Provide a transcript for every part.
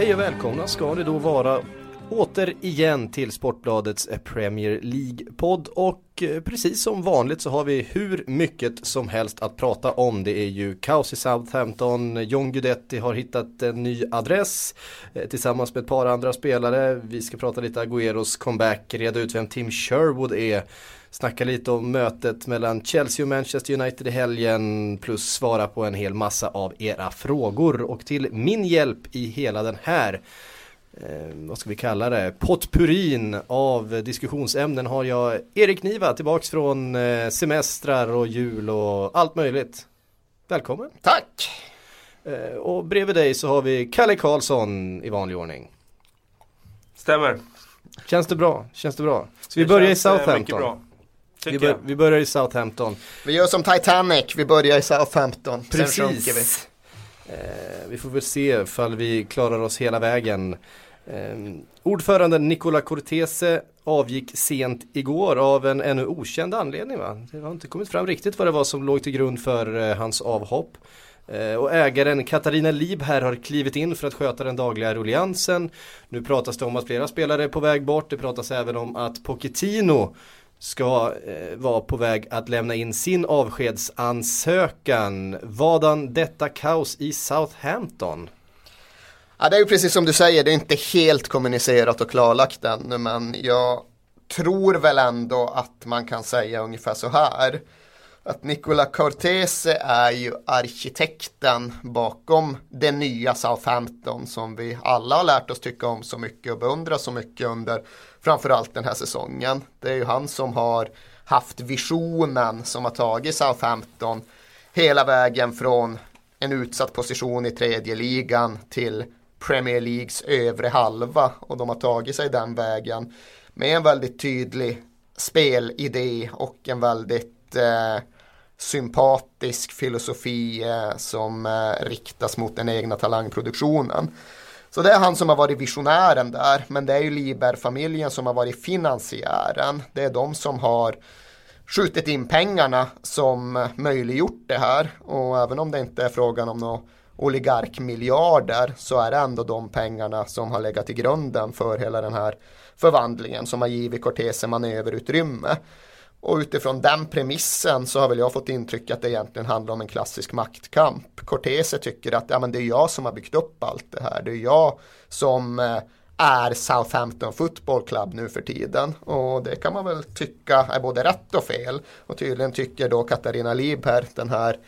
Hej och välkomna ska ni då vara återigen till Sportbladets eh, Premier League-podd och eh, precis som vanligt så har vi hur mycket som helst att prata om. Det är ju kaos i Southampton, John Guidetti har hittat en ny adress eh, tillsammans med ett par andra spelare. Vi ska prata lite Agüeros comeback, reda ut vem Tim Sherwood är snacka lite om mötet mellan Chelsea och Manchester United i helgen plus svara på en hel massa av era frågor och till min hjälp i hela den här eh, vad ska vi kalla det, potpurin av diskussionsämnen har jag Erik Niva tillbaks från eh, semestrar och jul och allt möjligt. Välkommen! Tack! Eh, och bredvid dig så har vi Kalle Karlsson i vanlig ordning. Stämmer. Känns det bra? Känns det bra? Så vi börjar i eh, Southampton. Vi, bör, vi börjar i Southampton. Vi gör som Titanic, vi börjar i Southampton, sen Precis. sjunker vi. Eh, vi får väl se ifall vi klarar oss hela vägen. Eh, ordföranden Nicola Cortese avgick sent igår av en ännu okänd anledning. Va? Det har inte kommit fram riktigt vad det var som låg till grund för eh, hans avhopp. Eh, och ägaren Katarina Lieb här har klivit in för att sköta den dagliga rulliansen. Nu pratas det om att flera spelare är på väg bort. Det pratas även om att Pochettino ska eh, vara på väg att lämna in sin avskedsansökan. Vadan detta kaos i Southampton? Ja, det är ju precis som du säger, det är inte helt kommunicerat och klarlagt ännu, men jag tror väl ändå att man kan säga ungefär så här. Att Nicola Cortese är ju arkitekten bakom det nya Southampton som vi alla har lärt oss tycka om så mycket och beundra så mycket under framförallt den här säsongen. Det är ju han som har haft visionen som har tagit Southampton hela vägen från en utsatt position i tredje ligan till Premier Leagues övre halva och de har tagit sig den vägen med en väldigt tydlig spelidé och en väldigt eh, sympatisk filosofi eh, som eh, riktas mot den egna talangproduktionen. Så det är han som har varit visionären där, men det är ju Liber-familjen som har varit finansiären. Det är de som har skjutit in pengarna som möjliggjort det här. Och även om det inte är frågan om några oligarkmiljarder så är det ändå de pengarna som har legat till grunden för hela den här förvandlingen som har givit Cortese manöverutrymme. Och utifrån den premissen så har väl jag fått intryck att det egentligen handlar om en klassisk maktkamp. Cortese tycker att ja, men det är jag som har byggt upp allt det här. Det är jag som eh, är Southampton Football Club nu för tiden. Och det kan man väl tycka är både rätt och fel. Och tydligen tycker då Katarina Lieb här, den här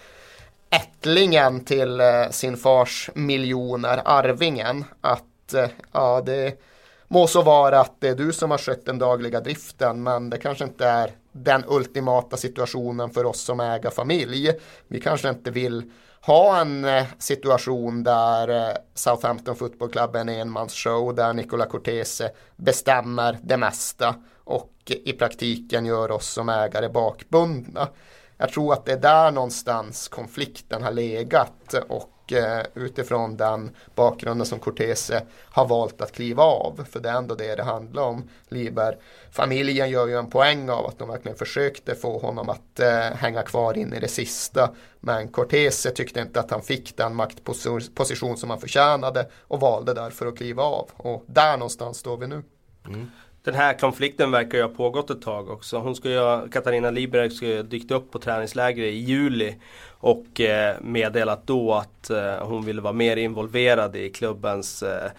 ättlingen till eh, sin fars miljoner, arvingen, att eh, ja, det må så vara att det är du som har skött den dagliga driften, men det kanske inte är den ultimata situationen för oss som äger familj. Vi kanske inte vill ha en eh, situation där eh, Southampton Football Club är en enmansshow där Nicola Cortese bestämmer det mesta och i praktiken gör oss som ägare bakbundna. Jag tror att det är där någonstans konflikten har legat och och eh, utifrån den bakgrunden som Cortese eh, har valt att kliva av. För det är ändå det det handlar om. Liber, familjen gör ju en poäng av att de verkligen försökte få honom att eh, hänga kvar in i det sista. Men Cortese tyckte inte att han fick den maktposition som han förtjänade och valde därför att kliva av. Och där någonstans står vi nu. Mm. Den här konflikten verkar ju ha pågått ett tag också. Hon ska ju, Katarina Liberg ska ju ha dykt upp på träningsläger i juli och eh, meddelat då att eh, hon ville vara mer involverad i klubbens eh,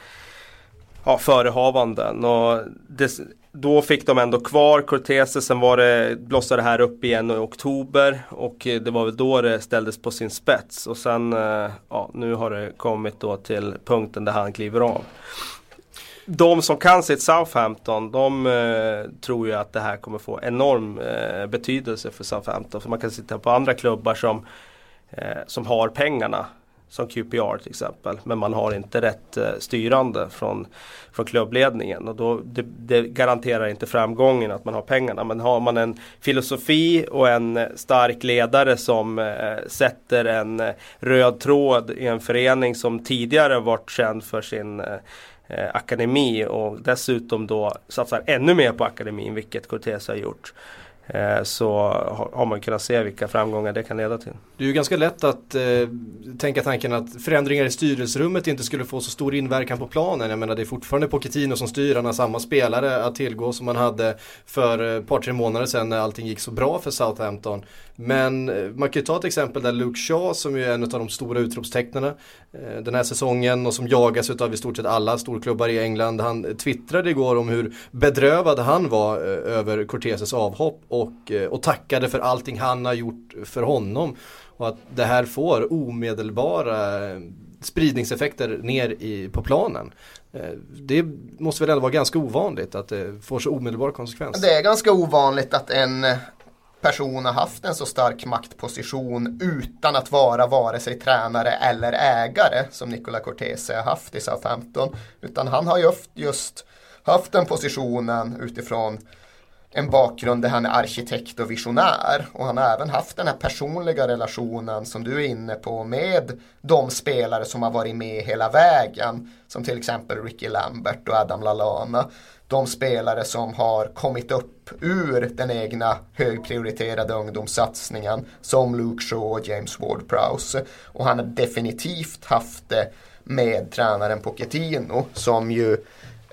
ja, förehavanden. Och det, då fick de ändå kvar Cortese, sen var det, blossade det här upp igen i oktober och det var väl då det ställdes på sin spets. Och sen, eh, ja, nu har det kommit då till punkten där han kliver av de som kan sitt Southampton, de eh, tror ju att det här kommer få enorm eh, betydelse för Southampton. För man kan sitta på andra klubbar som, eh, som har pengarna. Som QPR till exempel. Men man har inte rätt eh, styrande från, från klubbledningen. Och då, det, det garanterar inte framgången att man har pengarna. Men har man en filosofi och en eh, stark ledare som eh, sätter en eh, röd tråd i en förening som tidigare varit känd för sin eh, eh, akademi och dessutom då satsar ännu mer på akademin, vilket Cortez har gjort. Eh, så har man kunnat se vilka framgångar det kan leda till. Det är ju ganska lätt att eh, tänka tanken att förändringar i styrelserummet inte skulle få så stor inverkan på planen. Jag menar det är fortfarande Pochettino som styr, han har samma spelare att tillgå som man hade för ett par tre månader sedan när allting gick så bra för Southampton. Men eh, man kan ju ta ett exempel där Luke Shaw som ju är en av de stora utropstecknarna eh, den här säsongen och som jagas av i stort sett alla storklubbar i England. Han twittrade igår om hur bedrövad han var eh, över Corteses avhopp och, eh, och tackade för allting han har gjort för honom. Och att det här får omedelbara spridningseffekter ner i, på planen. Eh, det måste väl ändå vara ganska ovanligt att det får så omedelbara konsekvenser. Det är ganska ovanligt att en person har haft en så stark maktposition utan att vara vare sig tränare eller ägare som Nicola Cortese har haft i Southampton. Utan han har ju just haft den positionen utifrån en bakgrund där han är arkitekt och visionär. Och han har även haft den här personliga relationen som du är inne på med de spelare som har varit med hela vägen. Som till exempel Ricky Lambert och Adam Lallana de spelare som har kommit upp ur den egna högprioriterade ungdomssatsningen som Luke Shaw och James Ward-Prowse. Och han har definitivt haft det med tränaren Pochettino som ju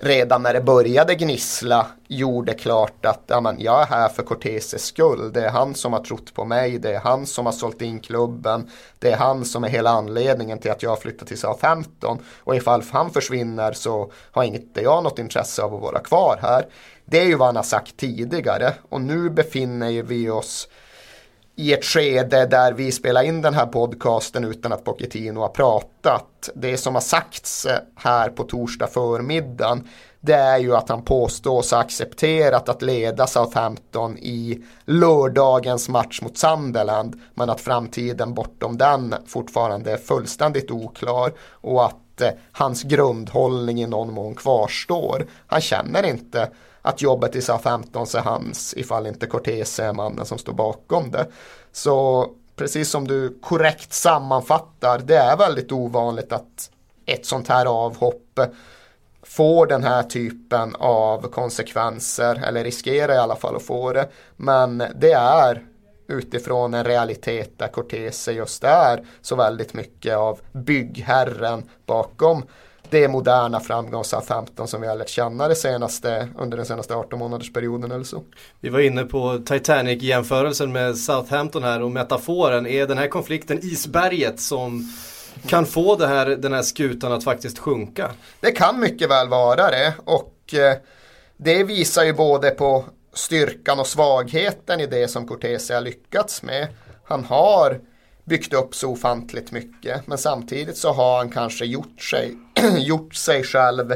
redan när det började gnissla gjorde klart att ja, men, jag är här för Corteses skull. Det är han som har trott på mig, det är han som har sålt in klubben, det är han som är hela anledningen till att jag har flyttat till Southampton. Och ifall han försvinner så har inte jag något intresse av att vara kvar här. Det är ju vad han har sagt tidigare och nu befinner vi oss i ett skede där vi spelar in den här podcasten utan att Pochettino har pratat. Det som har sagts eh, här på torsdag förmiddagen det är ju att han påstås ha accepterat att leda Southampton i lördagens match mot Sunderland men att framtiden bortom den fortfarande är fullständigt oklar och att eh, hans grundhållning i någon mån kvarstår. Han känner inte att jobbet i SA-15 är hans ifall inte Cortese är mannen som står bakom det. Så precis som du korrekt sammanfattar, det är väldigt ovanligt att ett sånt här avhopp får den här typen av konsekvenser, eller riskerar i alla fall att få det. Men det är utifrån en realitet där Cortese just är så väldigt mycket av byggherren bakom det moderna framgångs 15 som vi har lärt känna det senaste, under den senaste 18 månadersperioden eller så. Vi var inne på Titanic-jämförelsen med Southampton här och metaforen. Är den här konflikten isberget som kan få det här, den här skutan att faktiskt sjunka? Det kan mycket väl vara det och eh, det visar ju både på styrkan och svagheten i det som Cortese har lyckats med. Han har byggt upp så ofantligt mycket. Men samtidigt så har han kanske gjort sig, gjort sig själv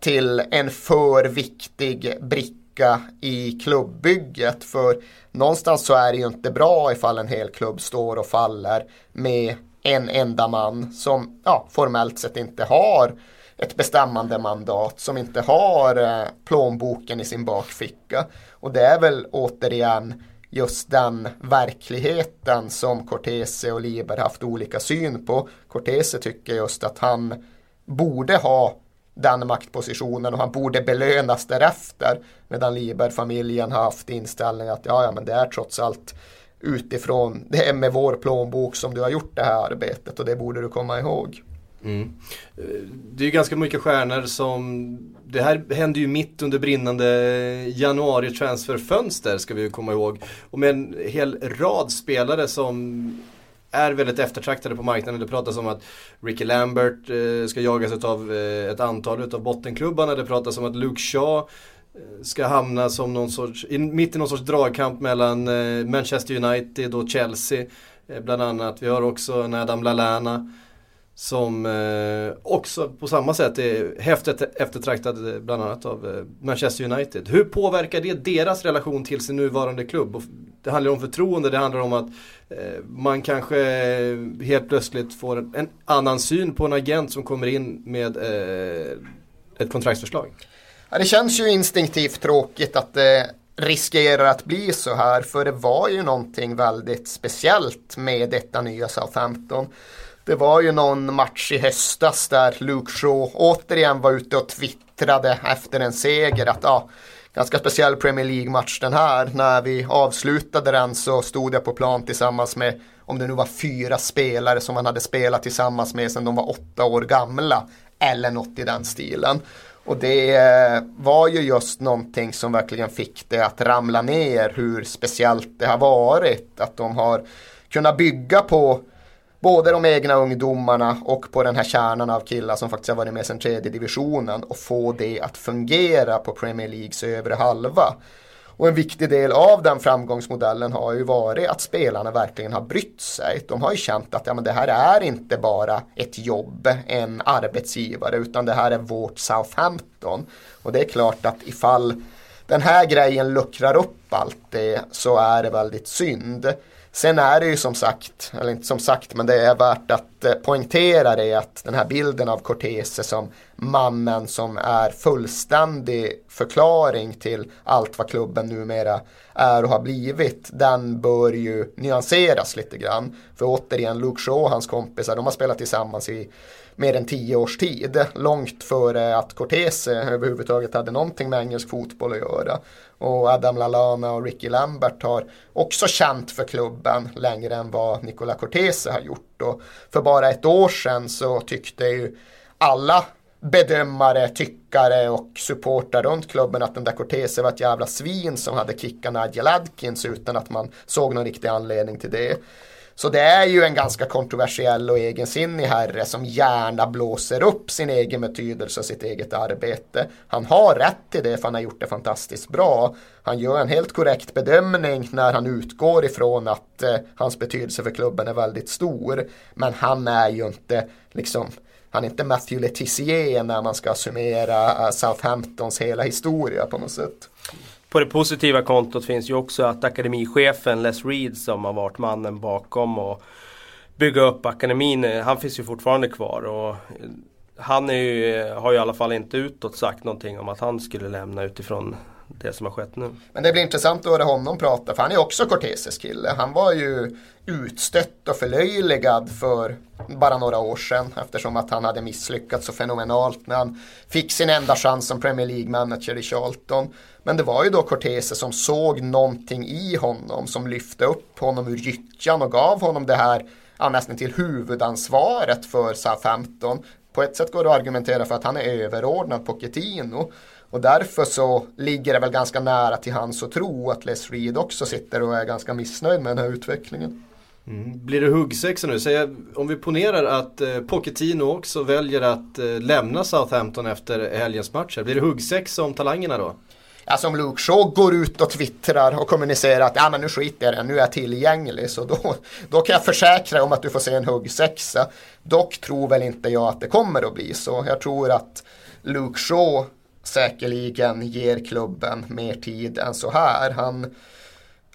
till en för viktig bricka i klubbbygget. För någonstans så är det ju inte bra ifall en hel klubb står och faller med en enda man som ja, formellt sett inte har ett bestämmande mandat, som inte har eh, plånboken i sin bakficka. Och det är väl återigen just den verkligheten som Cortese och Liber haft olika syn på. Cortese tycker just att han borde ha den maktpositionen och han borde belönas därefter. Medan Liber-familjen har haft inställningen att ja, ja, men det är trots allt utifrån, det är med vår plånbok som du har gjort det här arbetet och det borde du komma ihåg. Mm. Det är ju ganska mycket stjärnor som, det här hände ju mitt under brinnande januari transferfönster ska vi ju komma ihåg. Och med en hel rad spelare som är väldigt eftertraktade på marknaden. Det pratas om att Ricky Lambert eh, ska jagas av eh, ett antal av bottenklubbarna. Det pratas om att Luke Shaw eh, ska hamna som någon sorts, mitt i någon sorts dragkamp mellan eh, Manchester United och Chelsea. Eh, bland annat. Vi har också en Adam Lallana som eh, också på samma sätt är häftigt eftertraktad eh, bland annat av eh, Manchester United. Hur påverkar det deras relation till sin nuvarande klubb? Och det handlar om förtroende, det handlar om att eh, man kanske eh, helt plötsligt får en, en, annan syn på en agent som kommer in med eh, ett kontraktsförslag. Ja, det känns ju instinktivt tråkigt att det riskerar att bli så här. För det var ju någonting väldigt speciellt med detta nya Southampton. Det var ju någon match i höstas där Luke Shaw återigen var ute och twittrade efter en seger att ja, ganska speciell Premier League-match den här. När vi avslutade den så stod jag på plan tillsammans med, om det nu var fyra spelare som man hade spelat tillsammans med sedan de var åtta år gamla. Eller något i den stilen. Och det eh, var ju just någonting som verkligen fick det att ramla ner hur speciellt det har varit. Att de har kunnat bygga på både de egna ungdomarna och på den här kärnan av killar som faktiskt har varit med sedan tredje divisionen och få det att fungera på Premier Leagues övre halva. Och en viktig del av den framgångsmodellen har ju varit att spelarna verkligen har brytt sig. De har ju känt att ja, men det här är inte bara ett jobb, en arbetsgivare, utan det här är vårt Southampton. Och det är klart att ifall den här grejen luckrar upp allt det så är det väldigt synd. Sen är det ju som sagt, eller inte som sagt, men det är värt att eh, poängtera det att den här bilden av Cortese som mannen som är fullständig förklaring till allt vad klubben numera är och har blivit, den bör ju nyanseras lite grann. För återigen, Luke Shaw och hans kompisar, de har spelat tillsammans i mer än tio års tid. Långt före att Cortese överhuvudtaget hade någonting med engelsk fotboll att göra. Och Adam Lallana och Ricky Lambert har också känt för klubben längre än vad Nicola Cortese har gjort. Och för bara ett år sedan så tyckte ju alla bedömare, tyckare och supportrar runt klubben att den där Cortese var ett jävla svin som hade kickat Nadja Ladkins utan att man såg någon riktig anledning till det. Så det är ju en ganska kontroversiell och egensinnig herre som gärna blåser upp sin egen betydelse och sitt eget arbete. Han har rätt till det för han har gjort det fantastiskt bra. Han gör en helt korrekt bedömning när han utgår ifrån att eh, hans betydelse för klubben är väldigt stor. Men han är ju inte liksom han är inte Matthew Letizier när man ska summera eh, Southamptons hela historia på något sätt. På det positiva kontot finns ju också att akademichefen Les Reed som har varit mannen bakom och bygga upp akademin, eh, han finns ju fortfarande kvar. Och eh, han ju, eh, har ju i alla fall inte utåt sagt någonting om att han skulle lämna utifrån det som har skett nu. Men det blir intressant att höra honom prata för han är också Corteses kille. Han var ju utstött och förlöjligad för bara några år sedan eftersom att han hade misslyckats så fenomenalt när han fick sin enda chans som Premier League-manager i Charlton. Men det var ju då Cortese som såg någonting i honom som lyfte upp honom ur gyttjan och gav honom det här ja, nästan till huvudansvaret för Southampton. På ett sätt går det att argumentera för att han är överordnad Pochettino. Och därför så ligger det väl ganska nära till hans att tro att Les Reed också sitter och är ganska missnöjd med den här utvecklingen. Mm. Blir det huggsexa nu? Säg, om vi ponerar att eh, Pochettino också väljer att eh, lämna Southampton efter helgens matcher. Blir det huggsexa om talangerna då? Alltså om Luke Shaw går ut och twittrar och kommunicerar att ja men nu skiter jag nu är jag tillgänglig så då, då kan jag försäkra om att du får se en huggsexa. Dock tror väl inte jag att det kommer att bli så. Jag tror att Luke Shaw säkerligen ger klubben mer tid än så här. Han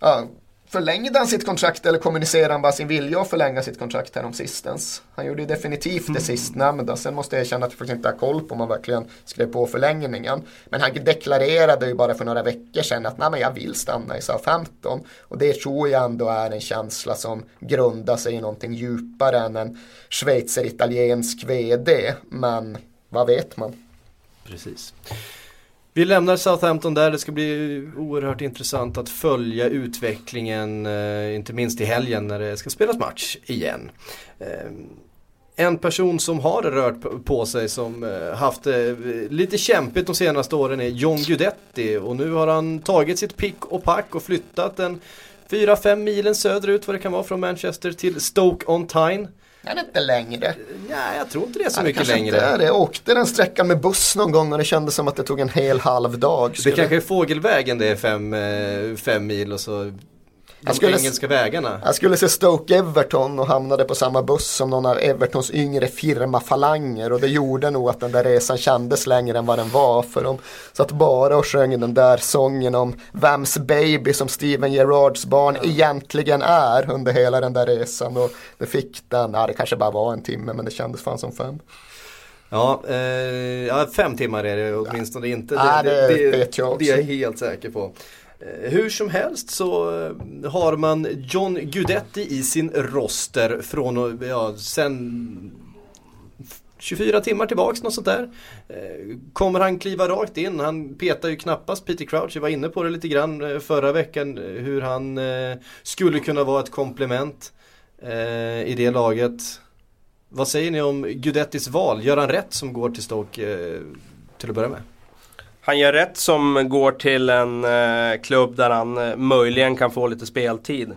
ja, Förlängde han sitt kontrakt eller kommunicerade han bara sin vilja att förlänga sitt kontrakt här om sistens? Han gjorde definitivt det mm. sistnämnda. Sen måste jag erkänna att jag faktiskt inte har koll på om han verkligen skrev på förlängningen. Men han deklarerade ju bara för några veckor sedan att Nej, men jag vill stanna i Southampton. Och det tror jag ändå är en känsla som grundar sig i någonting djupare än en schweizer-italiensk vd. Men vad vet man? Precis. Vi lämnar Southampton där, det ska bli oerhört intressant att följa utvecklingen, eh, inte minst i helgen när det ska spelas match igen. Eh, en person som har rört på sig som eh, haft det lite kämpigt de senaste åren är John Guidetti och nu har han tagit sitt pick och pack och flyttat en 4-5 milen söderut vad det kan vara från Manchester till Stoke-on-Tyne. Är det inte längre? Nej, jag tror inte det är så ja, mycket längre. Inte är det. Jag åkte den sträckan med buss någon gång och det kändes som att det tog en hel halv dag. Det kanske är fågelvägen det är fem, eh, fem mil och så de skulle, engelska vägarna. Jag skulle se Stoke Everton och hamnade på samma buss som någon av Evertons yngre firmafalanger och det gjorde nog att den där resan kändes längre än vad den var för de satt bara och sjöng den där sången om vems baby som Steven Gerrards barn ja. egentligen är under hela den där resan och det fick den, ja det kanske bara var en timme men det kändes fan som fem. Ja, eh, ja fem timmar är det åtminstone ja. inte. Det, ja, det, det, det, vet jag också. Det är jag helt säker på. Eh, hur som helst så eh, har man John Guidetti i sin roster från ja, sen 24 timmar tillbaks, något sånt där. Eh, kommer han kliva rakt in? Han petar ju knappast Peter Crouch, vi var inne på det lite grann förra veckan hur han skulle kunna vara ett komplement i det laget. Vad säger ni om Gudettis val? Gör han rätt som går till Stoke till att börja med? Han gör rätt som går till en eh, klubb där han eh, möjligen kan få lite speltid.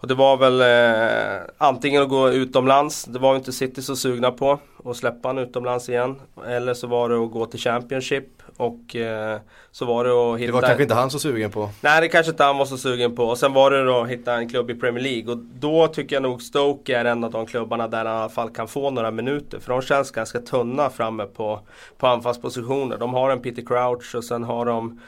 Och det var väl eh, antingen att gå utomlands, det var inte City så sugna på att släppa han utomlands igen. Eller så var det att gå till Championship och eh, så var det att hitta... Det var kanske inte han så sugen på? Nej det kanske inte han var så sugen på. Och sen var det då att hitta en klubb i Premier League. Och då tycker jag nog Stoke är en av de klubbarna där han i alla fall kan få några minuter. För de känns ganska tunna framme på, på anfallspositioner. De har en Peter Crouch och sen har de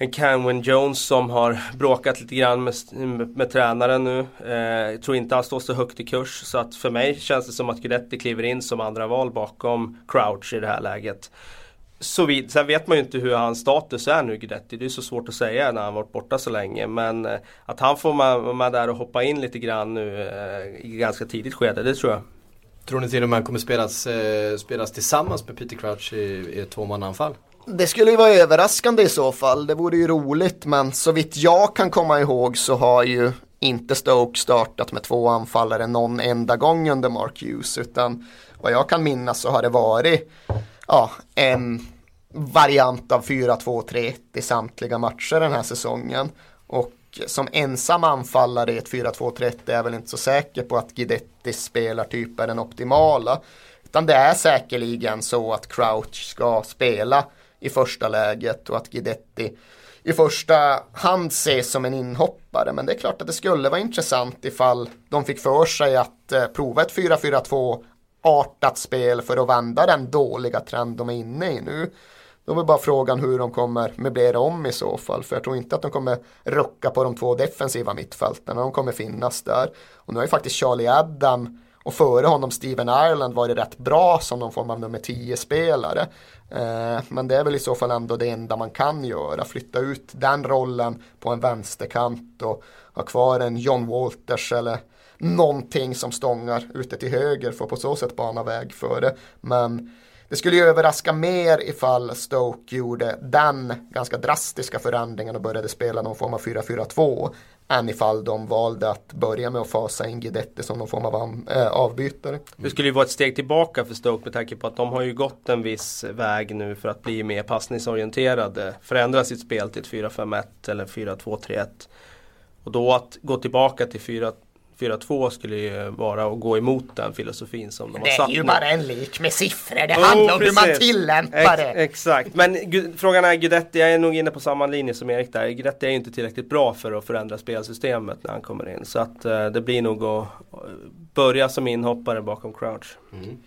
en Canwin Jones som har bråkat lite grann med, med, med tränaren nu. Eh, jag tror inte han står så högt i kurs. Så att för mig känns det som att Guidetti kliver in som andra val bakom Crouch i det här läget. Så vid, sen vet man ju inte hur hans status är nu Guidetti. Det är så svårt att säga när han varit borta så länge. Men eh, att han får vara med där och hoppa in lite grann nu eh, i ganska tidigt skede, det tror jag. Tror ni till och med han kommer spelas, eh, spelas tillsammans med Peter Crouch i, i ett tvåmannaanfall? Det skulle ju vara överraskande i så fall. Det vore ju roligt men så vitt jag kan komma ihåg så har ju inte Stoke startat med två anfallare någon enda gång under Mark Hughes utan vad jag kan minnas så har det varit ja, en variant av 4-2-3-1 i samtliga matcher den här säsongen. Och som ensam anfallare i ett 4-2-3-1 är jag väl inte så säker på att Guidettis spelartyp är den optimala. Utan det är säkerligen så att Crouch ska spela i första läget och att Guidetti i första hand ses som en inhoppare. Men det är klart att det skulle vara intressant ifall de fick för sig att eh, prova ett 4-4-2 artat spel för att vända den dåliga trend de är inne i nu. Då är bara frågan hur de kommer möblera om i så fall. För jag tror inte att de kommer rucka på de två defensiva mittfälten. De kommer finnas där. Och nu har ju faktiskt Charlie Adam och före honom Steven Ireland det rätt bra som någon form av nummer 10-spelare. Eh, men det är väl i så fall ändå det enda man kan göra. Flytta ut den rollen på en vänsterkant och ha kvar en John Walters eller någonting som stångar ute till höger för att på så sätt bana väg för det. Men det skulle ju överraska mer ifall Stoke gjorde den ganska drastiska förändringen och började spela någon form av 4-4-2 än ifall de valde att börja med att fasa in Guidetti som någon form av eh, avbytare. Det skulle ju vara ett steg tillbaka för Stoke med tanke på att de har ju gått en viss väg nu för att bli mer passningsorienterade. Förändra sitt spel till ett 4-5-1 eller 4-2-3-1. Och då att gå tillbaka till 4 4-2 skulle ju vara att gå emot den filosofin som de har satt Det är ju nu. bara en lik med siffror, det oh, handlar om precis. hur man tillämpar det. Ex exakt, men frågan är Guidetti, jag är nog inne på samma linje som Erik där. Guidetti är ju inte tillräckligt bra för att förändra spelsystemet när han kommer in. Så att uh, det blir nog att börja som inhoppare bakom Crouch. Mm.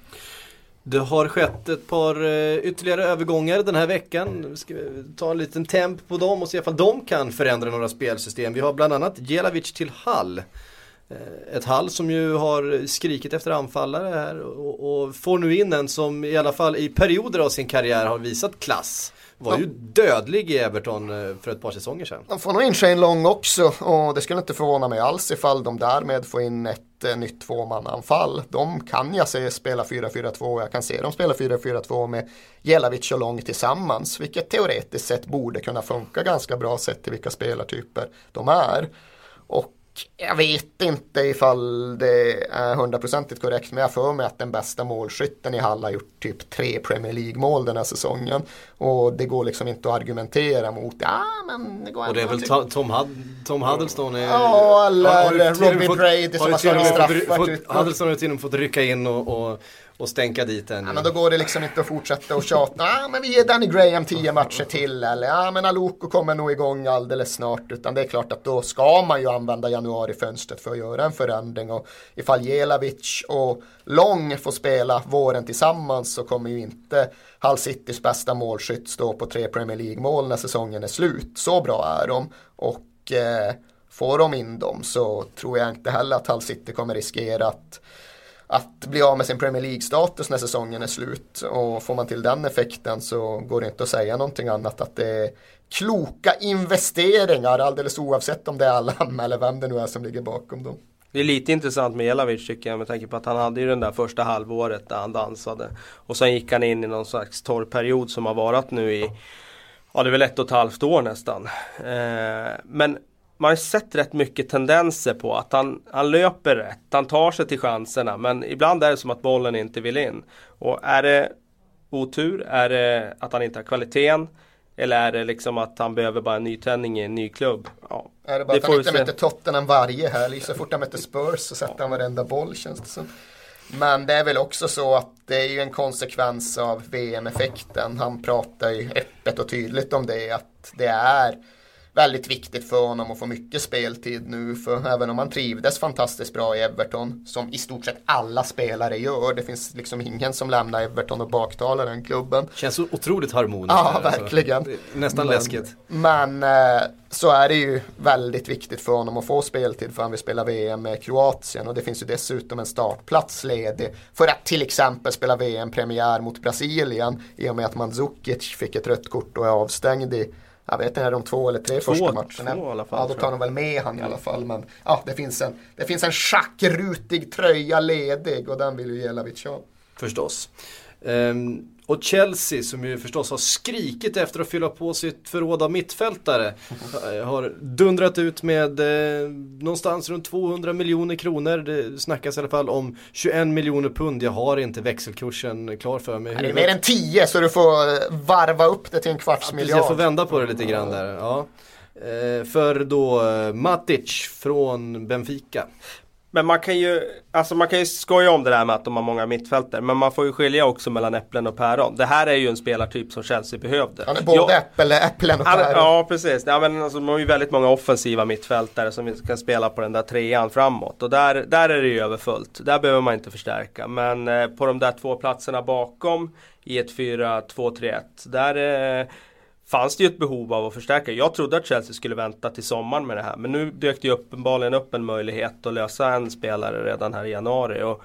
Det har skett ett par uh, ytterligare övergångar den här veckan. Ska vi ta en liten temp på dem och se ifall de kan förändra några spelsystem. Vi har bland annat Jelavic till Hall. Eh, ett Hall som ju har skrikit efter anfallare här och, och, får nu in en som i alla fall i perioder av sin karriär har visat klass. Var ju dödlig i Everton eh, för ett par säsonger sedan. De får nog in Shane Long också och det skulle inte förvåna mig alls ifall de därmed får in ett eh, nytt tvåmananfall. De kan jag se spela 4-4-2 jag kan se dem spela 4-4-2 med Jelavic och Long tillsammans. Vilket teoretiskt sett borde kunna funka ganska bra sett till vilka spelartyper de är. Och jag vet inte ifall det är hundraprocentigt korrekt men jag får mig att den bästa målskytten i Hall har gjort typ tre Premier League-mål den här säsongen. Och det går liksom inte att argumentera mot. Ja, men det går Och det är väl Tom, Tom, Hud Tom Huddleston? Är, ja, eller Robin Brady som har slagit straffar. Huddleston har till och med fått rycka in och, och och stänka dit den. Ja, men då går det liksom inte att fortsätta och tjata. Ja, men vi ger Danny Graham tio matcher till. Eller ja, men Aloko kommer nog igång alldeles snart. Utan det är klart att då ska man ju använda januarifönstret för att göra en förändring. Och ifall Jelavic och Long får spela våren tillsammans så kommer ju inte Hull Citys bästa målskytt stå på tre Premier League-mål när säsongen är slut. Så bra är de. Och eh, får de in dem så tror jag inte heller att Hull City kommer riskera att att bli av med sin Premier League-status när säsongen är slut. Och får man till den effekten så går det inte att säga någonting annat att det är kloka investeringar alldeles oavsett om det är Allan eller vem det nu är som ligger bakom dem. Det är lite intressant med Jelavic tycker jag med tanke på att han hade ju den där första halvåret där han dansade. Och sen gick han in i någon slags torrperiod som har varit nu i Ja det är väl ett och ett halvt år nästan. Eh, men man har sett rätt mycket tendenser på att han, han löper rätt, han tar sig till chanserna men ibland är det som att bollen inte vill in. Och är det otur? Är det att han inte har kvaliteten? Eller är det liksom att han behöver bara en nytändning i en ny klubb? Ja, är det bara det att han inte möter Tottenham varje helg? Så fort han möter Spurs så sätter ja. han varenda boll känns det som. Men det är väl också så att det är ju en konsekvens av VM-effekten. Han pratar ju öppet och tydligt om det. Att det är väldigt viktigt för honom att få mycket speltid nu. För även om han trivdes fantastiskt bra i Everton, som i stort sett alla spelare gör. Det finns liksom ingen som lämnar Everton och baktalar den klubben. Känns otroligt harmoniskt. Ja, verkligen. Alltså, nästan men, läskigt. Men eh, så är det ju väldigt viktigt för honom att få speltid för han vill spela VM med Kroatien. Och det finns ju dessutom en startplats ledig för att till exempel spela VM-premiär mot Brasilien. I och med att Mandzukic fick ett rött kort och är avstängd i jag vet inte, är de två eller tre två, första matcherna? Två i alla fall, ja, då tar de väl med han i alla fall. Men ja, det finns en, det finns en schackrutig tröja ledig och den vill ju Jelavic ha. Förstås. Um, och Chelsea som ju förstås har skrikit efter att fylla på sitt förråd av mittfältare. har dundrat ut med eh, någonstans runt 200 miljoner kronor. Det snackas i alla fall om 21 miljoner pund. Jag har inte växelkursen klar för mig. Det är mer än 10 så du får varva upp det till en kvarts ja, miljard. Jag får vända på det lite grann där. Ja. Eh, för då eh, Matic från Benfica. Men man kan ju, alltså man kan ju skoja om det där med att de har många mittfältare. Men man får ju skilja också mellan äpplen och päron. Det här är ju en spelartyp som Chelsea behövde. Han är både ja, äppel, äpplen och päron. Ja, precis. Ja, men alltså, de har ju väldigt många offensiva mittfältare som kan spela på den där trean framåt. Och där, där är det ju överfullt. Där behöver man inte förstärka. Men eh, på de där två platserna bakom i ett 4-2-3-1. Där eh, fanns det ju ett behov av att förstärka. Jag trodde att Chelsea skulle vänta till sommaren med det här. Men nu dök det ju uppenbarligen upp en möjlighet att lösa en spelare redan här i januari. Och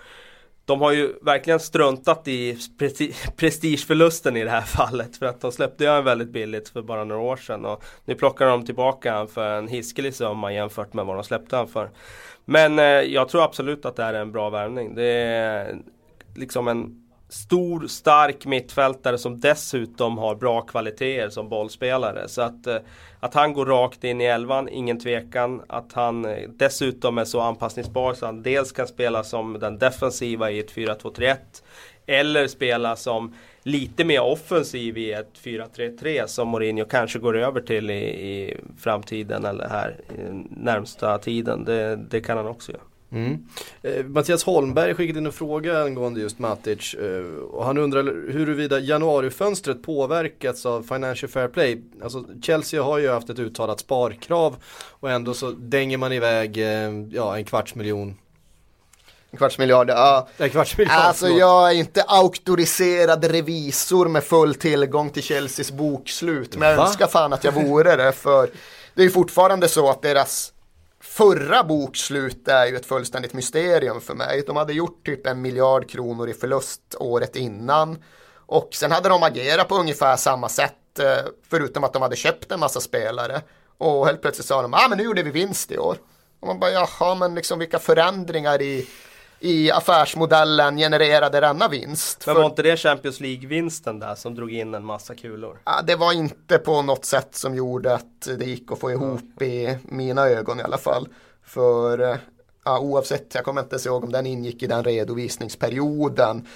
de har ju verkligen struntat i prestigeförlusten i det här fallet. För att de släppte ju väldigt billigt för bara några år sedan. Och nu plockar de tillbaka han för en hiskelig summa jämfört med vad de släppte han för. Men eh, jag tror absolut att det här är en bra värvning. Det är liksom en stor, stark mittfältare som dessutom har bra kvaliteter som bollspelare. Så att, eh, att han går rakt in i elvan, ingen tvekan. Att han eh, dessutom är så anpassningsbar så han dels kan spela som den defensiva i ett 4-2-3-1 eller spela som lite mer offensiv i ett 4-3-3 som Mourinho kanske går över till i, i framtiden eller här i närmsta tiden. Det, det kan han också göra. Mm. Eh, Mattias Holmberg skickade in en fråga angående just Matic eh, och han undrar huruvida januarifönstret påverkats av Financial Fair Play. Alltså Chelsea har ju haft ett uttalat sparkrav och ändå så dänger man iväg eh, ja, en kvarts miljon en kvarts miljard, ja. En kvarts miljard, alltså jag är inte auktoriserad revisor med full tillgång till Chelseas bokslut. Men jag önskar fan att jag vore det för det är ju fortfarande så att deras förra bokslut är ju ett fullständigt mysterium för mig. De hade gjort typ en miljard kronor i förlust året innan. Och sen hade de agerat på ungefär samma sätt. Eh, förutom att de hade köpt en massa spelare. Och helt plötsligt sa de, ja ah, men nu gjorde vi vinst i år. Och man bara, jaha men liksom vilka förändringar i i affärsmodellen genererade denna vinst. Men var inte det Champions League-vinsten där som drog in en massa kulor? Ja, det var inte på något sätt som gjorde att det gick att få ihop i mina ögon i alla fall. För ja, oavsett, jag kommer inte ihåg om den ingick i den redovisningsperioden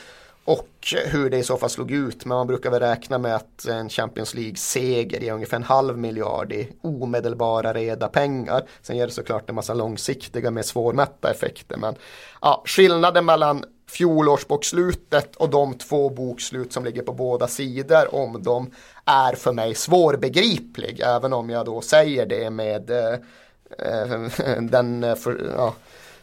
och hur det i så fall slog ut. Men man brukar väl räkna med att en Champions League-seger ger ungefär en halv miljard i omedelbara reda pengar. Sen ger det såklart en massa långsiktiga med svårmätta effekter. Men ja, skillnaden mellan fjolårsbokslutet och de två bokslut som ligger på båda sidor om dem är för mig svårbegriplig. Även om jag då säger det med eh, den, eh, för, ja,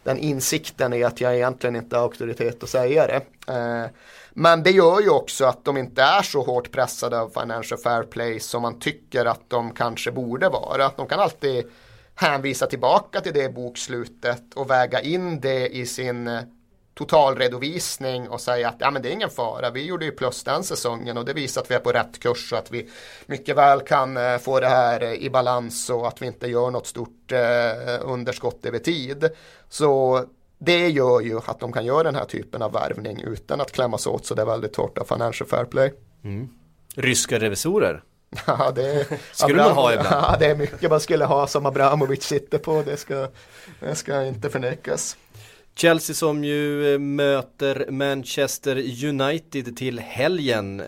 den insikten i att jag egentligen inte har auktoritet att säga det. Eh, men det gör ju också att de inte är så hårt pressade av Financial Fair Play som man tycker att de kanske borde vara. De kan alltid hänvisa tillbaka till det bokslutet och väga in det i sin totalredovisning och säga att ja, men det är ingen fara. Vi gjorde ju plus den säsongen och det visar att vi är på rätt kurs och att vi mycket väl kan eh, få det här eh, i balans och att vi inte gör något stort eh, underskott över tid. Så det gör ju att de kan göra den här typen av värvning utan att klämmas åt så det är väldigt hårt av Financial Fair Play. Mm. Ryska revisorer? Ja, det skulle Abram man ha ibland. Ja, det är mycket man skulle ha som Abramovic sitter på. Det ska, det ska inte förnekas. Chelsea som ju eh, möter Manchester United till helgen. Eh,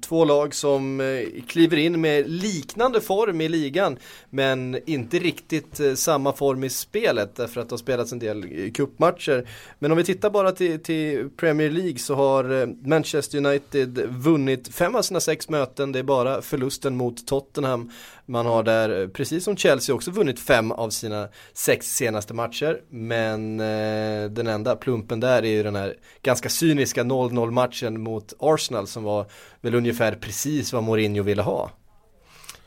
två lag som eh, kliver in med liknande form i ligan men inte riktigt samma form i spelet därför att det har spelats en del cupmatcher. Men om vi tittar bara till, till, Premier League så har Manchester United vunnit fem av sina sex möten. Det är bara förlusten mot Tottenham man har där, eh, precis som Chelsea, också vunnit fem av sina sex senaste matcher. Men eh, den enda plumpen där är ju den här ganska cyniska 0-0 matchen mot Arsenal som var väl ungefär precis vad Mourinho ville ha.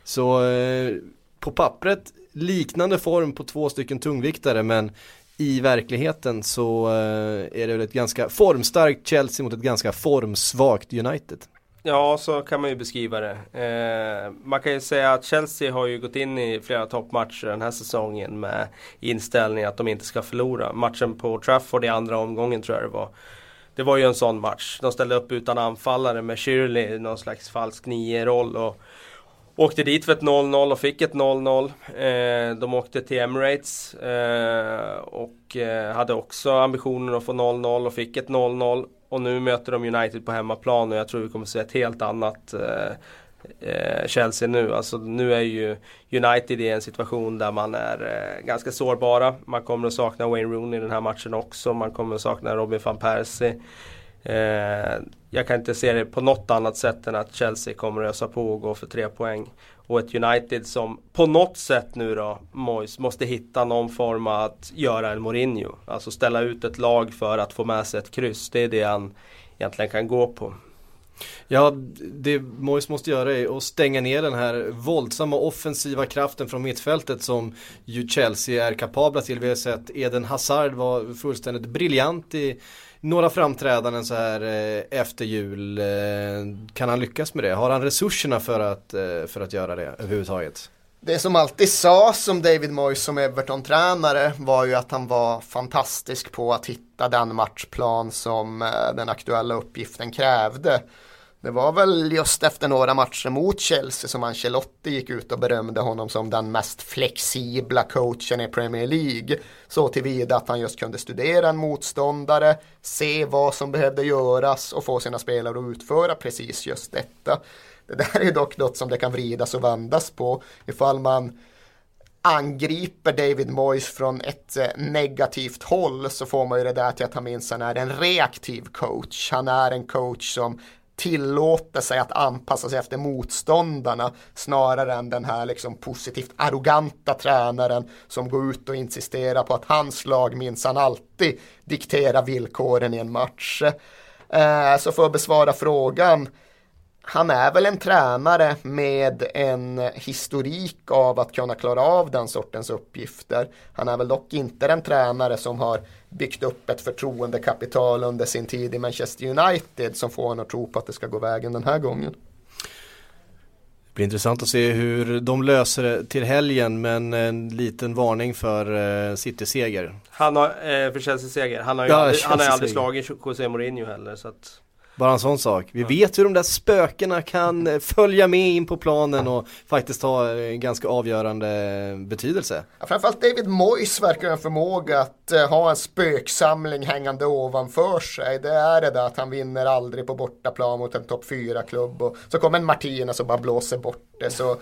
Så eh, på pappret liknande form på två stycken tungviktare men i verkligheten så eh, är det väl ett ganska formstarkt Chelsea mot ett ganska formsvagt United. Ja, så kan man ju beskriva det. Eh, man kan ju säga att Chelsea har ju gått in i flera toppmatcher den här säsongen med inställningen att de inte ska förlora. Matchen på Trafford i andra omgången tror jag det var. Det var ju en sån match. De ställde upp utan anfallare med Shirley i någon slags falsk nio-roll. Och åkte dit för ett 0-0 och fick ett 0-0. Eh, de åkte till Emirates eh, och eh, hade också ambitionen att få 0-0 och fick ett 0-0. Och nu möter de United på hemmaplan och jag tror vi kommer se ett helt annat eh, eh, Chelsea nu. Alltså nu är ju United i en situation där man är eh, ganska sårbara. Man kommer att sakna Wayne Rooney i den här matchen också. Man kommer att sakna Robin van Persie. Eh, jag kan inte se det på något annat sätt än att Chelsea kommer att ösa på och gå för tre poäng. Och ett United som på något sätt nu då, Moyes, måste hitta någon form av att göra en Mourinho. Alltså ställa ut ett lag för att få med sig ett kryss. Det är det han egentligen kan gå på. Ja, det Mois måste göra är att stänga ner den här våldsamma offensiva kraften från mittfältet som ju Chelsea är kapabla till. Vi har sett Eden Hazard var fullständigt briljant i några framträdanden så här eh, efter jul. Eh, kan han lyckas med det? Har han resurserna för att, eh, för att göra det överhuvudtaget? Det som alltid sades om David Moyes som Everton-tränare var ju att han var fantastisk på att hitta den matchplan som den aktuella uppgiften krävde. Det var väl just efter några matcher mot Chelsea som Ancelotti gick ut och berömde honom som den mest flexibla coachen i Premier League. Så tillvida att han just kunde studera en motståndare, se vad som behövde göras och få sina spelare att utföra precis just detta. Det där är dock något som det kan vridas och vändas på ifall man angriper David Moyes från ett eh, negativt håll så får man ju det där till att han minsann är en reaktiv coach. Han är en coach som tillåter sig att anpassa sig efter motståndarna snarare än den här liksom positivt arroganta tränaren som går ut och insisterar på att hans lag minsann alltid dikterar villkoren i en match. Eh, så för att besvara frågan han är väl en tränare med en historik av att kunna klara av den sortens uppgifter. Han är väl dock inte den tränare som har byggt upp ett förtroendekapital under sin tid i Manchester United som får honom att tro på att det ska gå vägen den här gången. Det blir intressant att se hur de löser det till helgen men en liten varning för uh, City-seger. Han har, eh, för Chelsea-seger. Han har ju ja, aldrig, han har aldrig slagit José Mourinho heller så att bara en sån sak. Vi vet hur de där spökena kan eh, följa med in på planen och faktiskt ha en eh, ganska avgörande betydelse. Ja, framförallt David Moyes verkar ha en förmåga att ha en spöksamling hängande ovanför sig. Det är det där att han vinner aldrig på bortaplan mot en topp 4-klubb och så kommer en Martinez och bara blåser bort det. Så,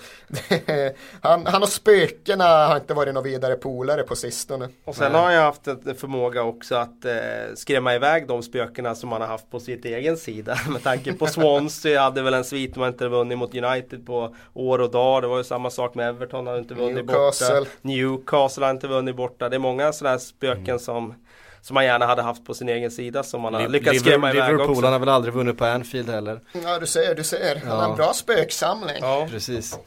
han, han och spökena har inte varit några vidare polare på sistone. Och sen har jag haft en förmåga också att eh, skrämma iväg de spökena som han har haft på sitt egen sida. Med tanke på Swansea hade väl en svit man inte vunnit mot United på år och dag. Det var ju samma sak med Everton, hade inte vunnit Newcastle. borta. Newcastle har inte vunnit borta. Det är många sådana här spöken mm. som som man gärna hade haft på sin egen sida som man har lyckats skrämma iväg Liverpool, också. han har väl aldrig vunnit på Anfield heller. Ja du ser, du ser. Han ja. har en bra spöksamling. Ja. Precis.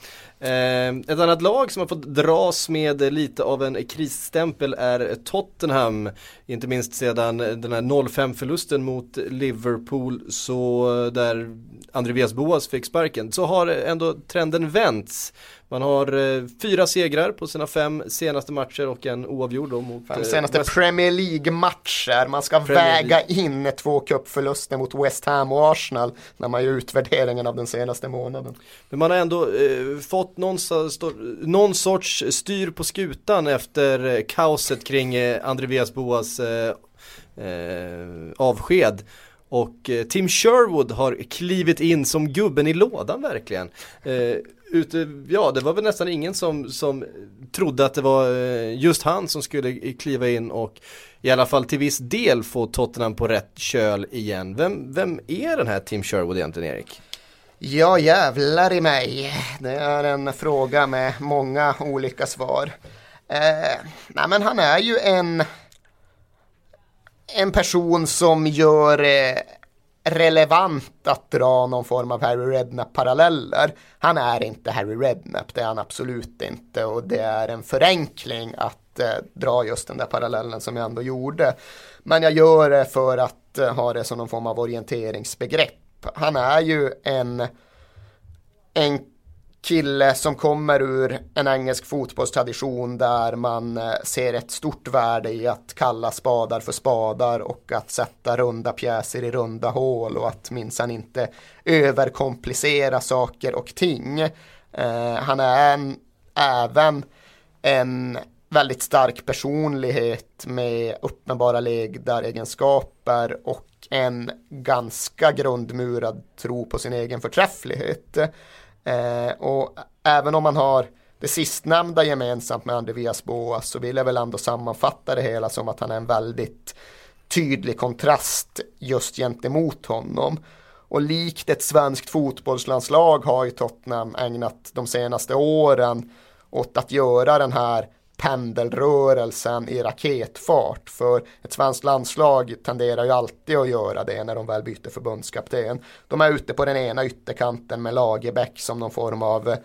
Eh, ett annat lag som har fått dras med lite av en krisstämpel är Tottenham. Inte minst sedan den här 0-5 förlusten mot Liverpool så där Andreas Boas fick sparken så har ändå trenden vänts. Man har eh, fyra segrar på sina fem senaste matcher och en oavgjord då mot Fem senaste West... Premier League-matcher. Man ska Premier väga in två cupförluster mot West Ham och Arsenal när man gör utvärderingen av den senaste månaden. Men man har ändå eh, fått någon, någon, sorts styr på skutan efter eh, kaoset kring eh, Andreas Boas eh, eh, avsked. Och eh, Tim Sherwood har klivit in som gubben i lådan verkligen. Ute, ja det var väl nästan ingen som, som trodde att det var eh, just han som skulle eh, kliva in och i alla fall till viss del få Tottenham på rätt köl igen. Vem, vem är den här Tim Sherwood egentligen Erik? Ja jävlar i mig. Det är en fråga med många olika svar. Eh, nej men han är ju en en person som gör eh, relevant att dra någon form av Harry Redknapp-paralleller. Han är inte Harry Redknapp, det är han absolut inte och det är en förenkling att eh, dra just den där parallellen som jag ändå gjorde. Men jag gör det för att eh, ha det som någon form av orienteringsbegrepp. Han är ju en, en kille som kommer ur en engelsk fotbollstradition där man eh, ser ett stort värde i att kalla spadar för spadar och att sätta runda pjäser i runda hål och att minsann inte överkomplicera saker och ting. Eh, han är en, även en väldigt stark personlighet med uppenbara ledaregenskaper och en ganska grundmurad tro på sin egen förträfflighet. Eh, och även om man har det sistnämnda gemensamt med Andreas Boas så vill jag väl ändå sammanfatta det hela som att han är en väldigt tydlig kontrast just gentemot honom. Och likt ett svenskt fotbollslandslag har ju Tottenham ägnat de senaste åren åt att göra den här pendelrörelsen i raketfart. För ett svenskt landslag tenderar ju alltid att göra det när de väl byter förbundskapten. De är ute på den ena ytterkanten med Lagerbäck som någon form av eh,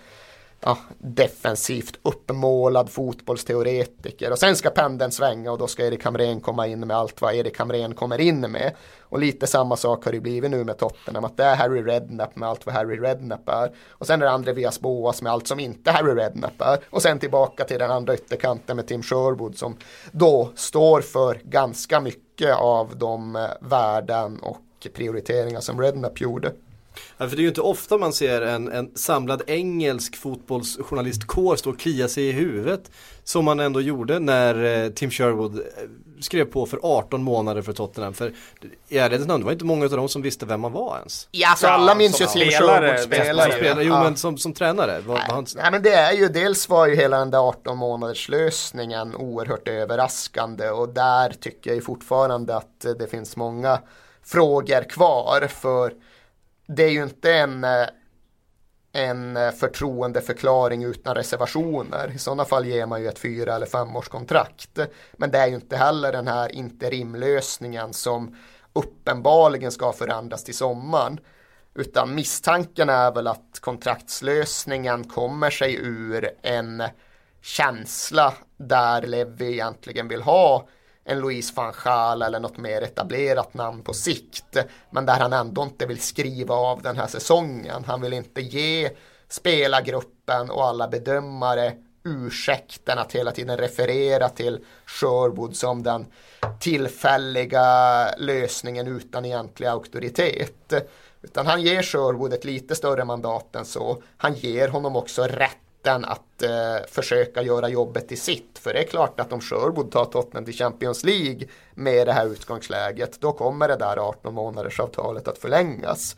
ja, defensivt uppmålad fotbollsteoretiker och sen ska pendeln svänga och då ska Erik Hamrén komma in med allt vad Erik Hamrén kommer in med. Och lite samma sak har det blivit nu med Tottenham att det är Harry Redknapp med allt vad Harry Redknapp är och sen är det Andreas Boas med allt som inte Harry Redknapp är och sen tillbaka till den andra ytterkanten med Tim Sherwood som då står för ganska mycket av de eh, värden och prioriteringar som Redknapp gjorde. Ja, för det är ju inte ofta man ser en, en samlad engelsk fotbollsjournalistkår stå och klia sig i huvudet. Som man ändå gjorde när eh, Tim Sherwood eh, skrev på för 18 månader för Tottenham. För i ärlighetens namn, det var inte många av dem som visste vem man var ens. Ja, alltså alla minns ju Tim Sherwood spelare. spelare. Jo, ja. men som, som tränare. Var, nej, var han... nej, men det är ju, dels var ju hela den där 18 månaders lösningen oerhört överraskande och där tycker jag ju fortfarande att det finns många frågor kvar för det är ju inte en, eh, en eh, förtroendeförklaring utan reservationer. I sådana fall ger man ju ett fyra eller femårskontrakt. Men det är ju inte heller den här interimlösningen som uppenbarligen ska förändras till sommaren. Utan misstanken är väl att kontraktslösningen kommer sig ur en känsla där Levi egentligen vill ha en Louise van Gaal eller något mer etablerat namn på sikt. Men där han ändå inte vill skriva av den här säsongen. Han vill inte ge spelargruppen och alla bedömare ursäkten att hela tiden referera till Sherwood som den tillfälliga lösningen utan egentlig auktoritet. Utan han ger Sherwood ett lite större mandat än så. Han ger honom också rätt rätten att eh, försöka göra jobbet till sitt. För det är klart att om Sherwood tar Tottenham till Champions League med det här utgångsläget då kommer det där 18 månaders avtalet att förlängas.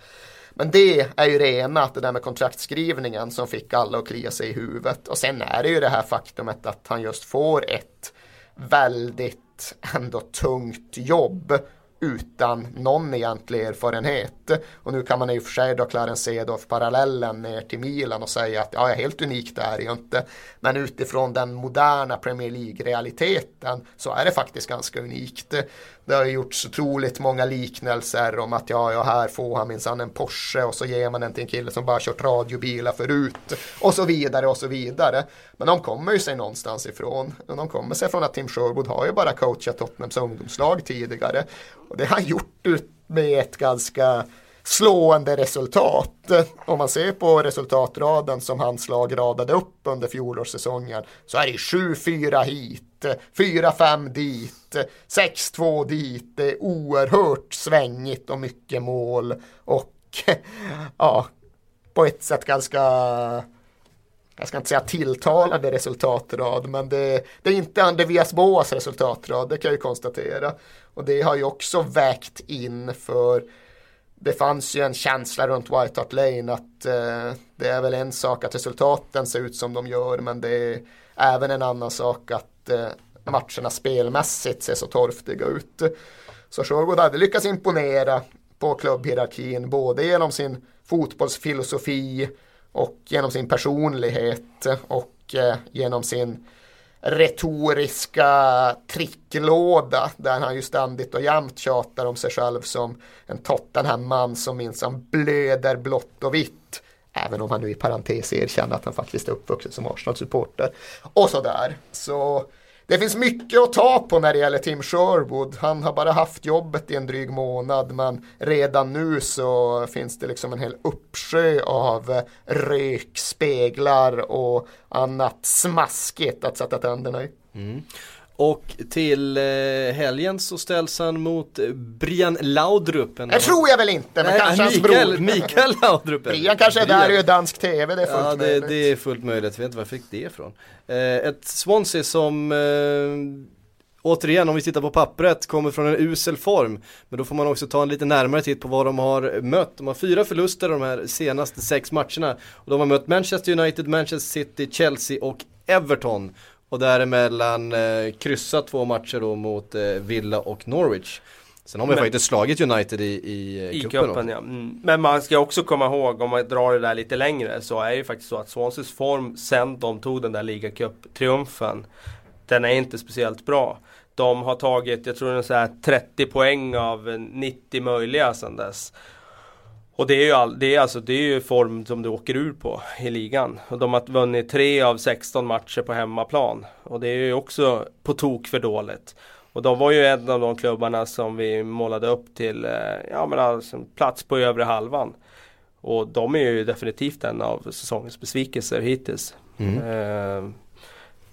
Men det är ju det ena, att det där med kontraktskrivningen som fick alla att klia sig i huvudet. Och sen är det ju det här faktumet att han just får ett väldigt ändå tungt jobb utan någon egentlig erfarenhet. Och nu kan man i och för sig då Clarence Seedorf parallellen ner till Milan och säga att ja, helt unikt är det ju inte. Men utifrån den moderna Premier League-realiteten så är det faktiskt ganska unikt. Det har gjorts otroligt många liknelser om att ja, ja här får han minsann en Porsche och så ger man den till en kille som bara kört radiobilar förut och så vidare och så vidare. Men de kommer ju sig någonstans ifrån. De kommer sig från att Tim Sherwood har ju bara coachat Tottenhams ungdomslag tidigare. Och det har han gjort med ett ganska slående resultat. Om man ser på resultatraden som hans lag radade upp under fjolårssäsongen så är det 7-4 hit, 4-5 dit, 6-2 dit, det är oerhört svängigt och mycket mål och ja, på ett sätt ganska jag ska inte säga tilltalande resultatrad, men det, det är inte Andreas Boas resultatrad, det kan jag ju konstatera. Och det har ju också vägt in för det fanns ju en känsla runt White Hart Lane att eh, det är väl en sak att resultaten ser ut som de gör, men det är även en annan sak att eh, matcherna spelmässigt ser så torftiga ut. Så Sherwood hade lyckats imponera på klubbhierarkin, både genom sin fotbollsfilosofi och genom sin personlighet och eh, genom sin retoriska tricklåda där han ju ständigt och jämt tjatar om sig själv som en Tottenham-man som minsann blöder blått och vitt. Även om han nu i parentes erkänner att han faktiskt är uppvuxen som Arsenal-supporter. Och sådär. Så det finns mycket att ta på när det gäller Tim Sherwood. Han har bara haft jobbet i en dryg månad men redan nu så finns det liksom en hel uppsjö av rök, speglar och annat smaskigt att sätta tänderna i. Mm. Och till eh, helgen så ställs han mot Brian Laudrup. Det tror jag väl inte, men Nej, kanske Mikael, hans bror. Mikael Laudrup. Brian kanske är där och gör dansk tv, det är fullt ja, det, möjligt. det är fullt möjligt, jag vet inte var jag fick det ifrån. Eh, ett Swansea som eh, Återigen om vi tittar på pappret kommer från en usel form Men då får man också ta en lite närmare titt på vad de har mött De har fyra förluster de här senaste sex matcherna Och de har mött Manchester United, Manchester City, Chelsea och Everton och däremellan eh, kryssat två matcher då mot eh, Villa och Norwich. Sen har man Men, faktiskt slagit United i, i, i cupen. ja. Mm. Men man ska också komma ihåg, om man drar det där lite längre, så är det ju faktiskt så att Swanseas form sen de tog den där ligacup-triumfen, den är inte speciellt bra. De har tagit, jag tror det är så här 30 poäng av 90 möjliga sedan dess. Och det är, ju all, det, är alltså, det är ju form som du åker ur på i ligan. Och de har vunnit 3 av 16 matcher på hemmaplan. Och det är ju också på tok för dåligt. Och de var ju en av de klubbarna som vi målade upp till eh, ja, men alltså, plats på övre halvan. Och de är ju definitivt en av säsongens besvikelser hittills. Mm. Eh,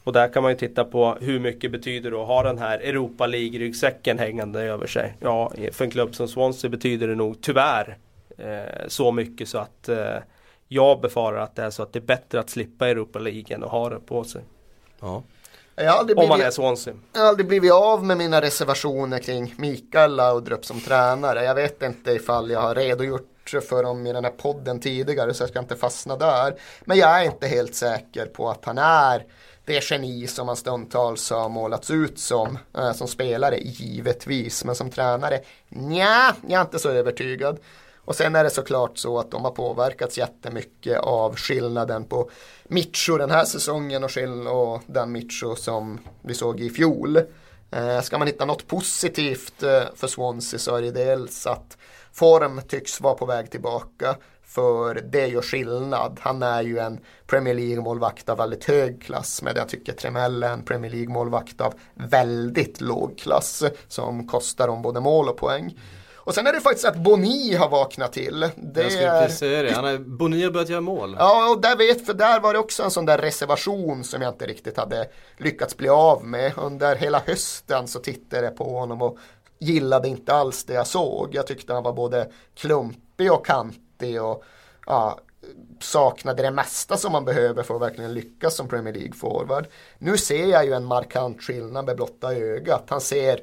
och där kan man ju titta på hur mycket betyder det att ha den här Europa League-ryggsäcken hängande över sig. Ja, för en klubb som Swansea betyder det nog tyvärr eh, så mycket så att eh, jag befarar att det är så att det är bättre att slippa Europa League än att ha det på sig. Ja. Om man är Swansea. Jag har aldrig blivit av med mina reservationer kring Mikael Laudrup som tränare. Jag vet inte ifall jag har redogjort för dem i den här podden tidigare så jag ska inte fastna där. Men jag är inte helt säker på att han är det geni som han stundtals har målats ut som. Äh, som spelare givetvis, men som tränare nja, jag är inte så övertygad. Och sen är det såklart så att de har påverkats jättemycket av skillnaden på Micho den här säsongen och, skill och den Micho som vi såg i fjol. Eh, ska man hitta något positivt eh, för Swansea så är det dels att form tycks vara på väg tillbaka. För det gör skillnad. Han är ju en Premier League-målvakt av väldigt hög klass. Men jag tycker Tremell är en Premier League-målvakt av väldigt låg klass. Som kostar dem både mål och poäng. Och sen är det faktiskt att Boni har vaknat till. Det jag skulle precis säga det, Han är, Boni har börjat göra mål. Ja, och där vet, för där var det också en sån där reservation som jag inte riktigt hade lyckats bli av med. Under hela hösten så tittade jag på honom och gillade inte alls det jag såg. Jag tyckte han var både klumpig och kantig och ja, saknade det mesta som man behöver för att verkligen lyckas som Premier League-forward. Nu ser jag ju en markant skillnad med blotta ögat. Han ser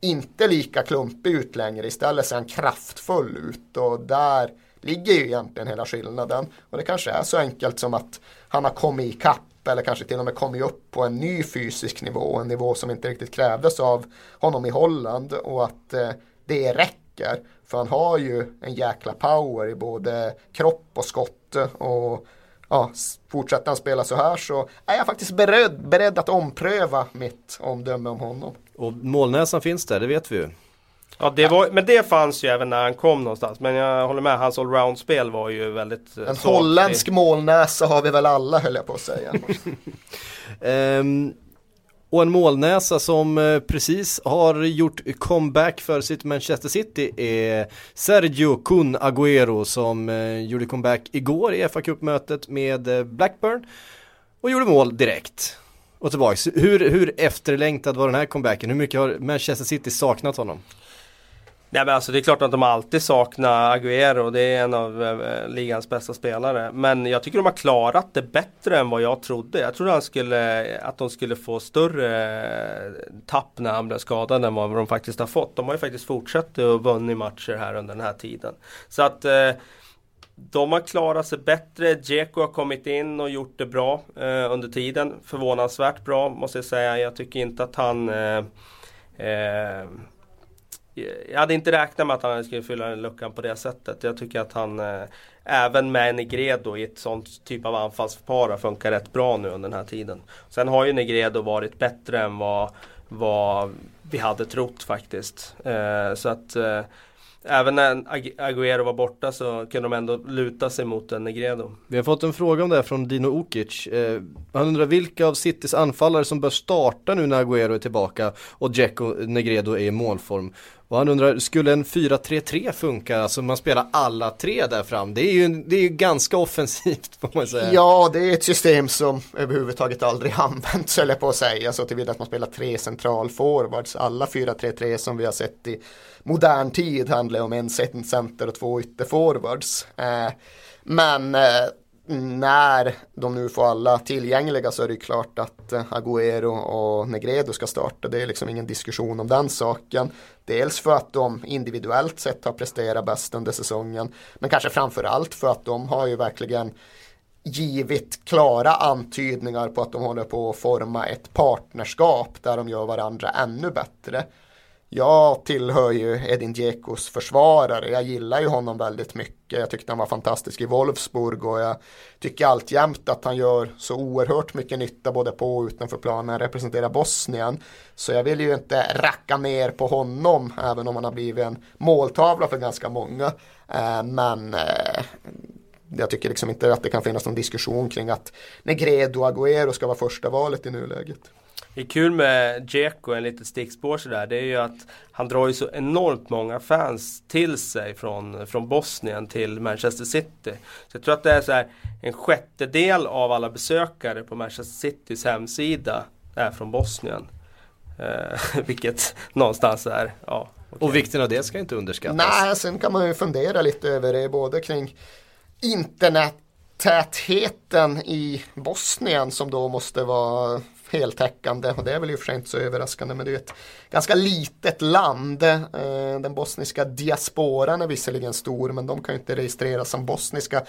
inte lika klumpig ut längre. Istället ser han kraftfull ut och där ligger ju egentligen hela skillnaden. Och det kanske är så enkelt som att han har kommit ikapp eller kanske till och med kommit upp på en ny fysisk nivå. En nivå som inte riktigt krävdes av honom i Holland och att eh, det räcker. För han har ju en jäkla power i både kropp och skott. Och ja, fortsätter han spela så här så är jag faktiskt beredd, beredd att ompröva mitt omdöme om honom. Och målnäsan finns där, det vet vi ju. Ja, det var, men det fanns ju även när han kom någonstans. Men jag håller med, hans allround-spel var ju väldigt En holländsk målnäsa har vi väl alla höll jag på att säga. um, och en målnäsa som eh, precis har gjort comeback för sitt Manchester City är Sergio Kun Agüero som eh, gjorde comeback igår i fa Cup-mötet med eh, Blackburn och gjorde mål direkt. Och tillbaks, hur, hur efterlängtad var den här comebacken? Hur mycket har Manchester City saknat honom? Nej men alltså det är klart att de alltid saknar Agüero. Det är en av eh, ligans bästa spelare. Men jag tycker de har klarat det bättre än vad jag trodde. Jag trodde han skulle, att de skulle få större eh, tapp när han blev skadad än vad de faktiskt har fått. De har ju faktiskt fortsatt att vunnit matcher här under den här tiden. Så att eh, de har klarat sig bättre. Dzeko har kommit in och gjort det bra eh, under tiden. Förvånansvärt bra måste jag säga. Jag tycker inte att han eh, eh, Eh, jag hade inte räknat med att han skulle fylla den luckan på det sättet. Jag tycker att han eh, även med Negredo i ett sånt typ av anfallspar funkar rätt bra nu under den här tiden. Sen har ju Negredo varit bättre än vad, vad vi hade trott faktiskt. Eh, så att eh, Även när Agüero var borta så kunde de ändå luta sig mot en Negredo. Vi har fått en fråga om det här från Dino Okic. Eh, han undrar vilka av Citys anfallare som bör starta nu när Agüero är tillbaka och Dzeko Negredo är i målform. Och han undrar, skulle en 4-3-3 funka? Alltså man spelar alla tre där fram. Det är ju, det är ju ganska offensivt får man säga. Ja, det är ett system som överhuvudtaget aldrig använts, höll jag på att säga. Så tillvida att man spelar tre centralforwards. Alla 4-3-3 som vi har sett i modern tid handlar om en center och två ytterforwards. Eh, men eh, när de nu får alla tillgängliga så är det klart att eh, Agüero och Negredo ska starta. Det är liksom ingen diskussion om den saken. Dels för att de individuellt sett har presterat bäst under säsongen. Men kanske framförallt för att de har ju verkligen givit klara antydningar på att de håller på att forma ett partnerskap där de gör varandra ännu bättre. Jag tillhör ju Edin Dzekos försvarare. Jag gillar ju honom väldigt mycket. Jag tyckte han var fantastisk i Wolfsburg och jag tycker alltjämt att han gör så oerhört mycket nytta både på och utanför planen. Han representerar Bosnien. Så jag vill ju inte racka ner på honom även om han har blivit en måltavla för ganska många. Eh, men eh, jag tycker liksom inte att det kan finnas någon diskussion kring att Negredo och Agüero ska vara första valet i nuläget. Det är kul med Dzeko, en litet stickspår sådär, det är ju att han drar ju så enormt många fans till sig från, från Bosnien till Manchester City. Så jag tror att det är så här, en sjättedel av alla besökare på Manchester Citys hemsida är från Bosnien. Eh, vilket någonstans är, ja. Okay. Och vikten av det ska inte underskattas. Nej, sen kan man ju fundera lite över det både kring internettätheten i Bosnien som då måste vara heltäckande och det är väl i och för sig inte så överraskande men det är ett ganska litet land. Eh, den bosniska diasporan är visserligen stor men de kan ju inte registreras som bosniska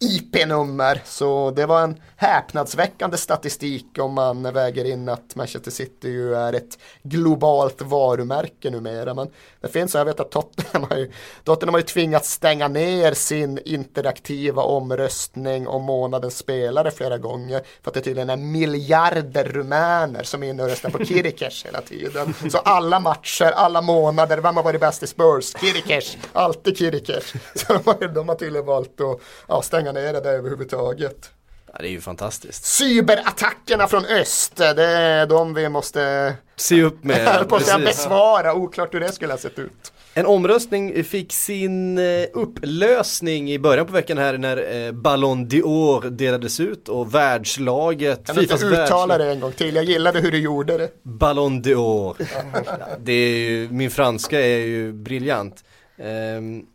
IP-nummer. Så det var en häpnadsväckande statistik om man väger in att Manchester City ju är ett globalt varumärke numera. Men det finns, jag vet att Tottenham har ju, Tottenham har ju tvingats stänga ner sin interaktiva omröstning om månadens spelare flera gånger. För att det tydligen är miljarder rumäner som är inne och röstar på Kirikes hela tiden. Så alla matcher, alla månader, vem har varit bäst i Spurs? Kirikes, alltid Kirikes. Så de har, de har tydligen valt att ja, stänga ner det överhuvudtaget. Ja, det är ju fantastiskt. Cyberattackerna från öst, det är de vi måste se upp med. på att besvara, oklart hur det skulle ha sett ut. En omröstning fick sin eh, upplösning i början på veckan här när eh, Ballon d'Or delades ut och världslaget Kan du inte uttala det en gång till? Jag gillade hur du gjorde det. Ballon d'Or. det är ju, min franska är ju briljant. Um,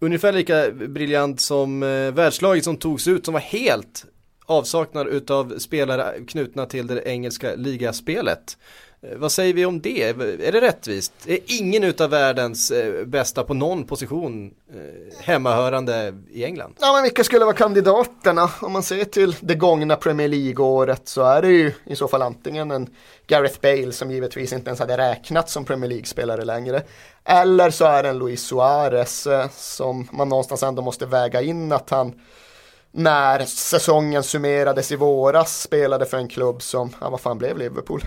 ungefär lika briljant som eh, världslaget som togs ut som var helt avsaknad utav spelare knutna till det engelska ligaspelet. Eh, vad säger vi om det? Är det rättvist? Är ingen utav världens eh, bästa på någon position eh, hemmahörande i England? Ja men vilka skulle vara kandidaterna? Om man ser till det gångna Premier League-året så är det ju i så fall antingen en Gareth Bale som givetvis inte ens hade räknat som Premier League-spelare längre. Eller så är det en Luis Suarez som man någonstans ändå måste väga in att han när säsongen summerades i våras spelade för en klubb som, ja vad fan blev Liverpool?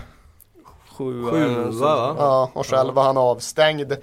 Sjua. Sjua Ja, och själv var han avstängd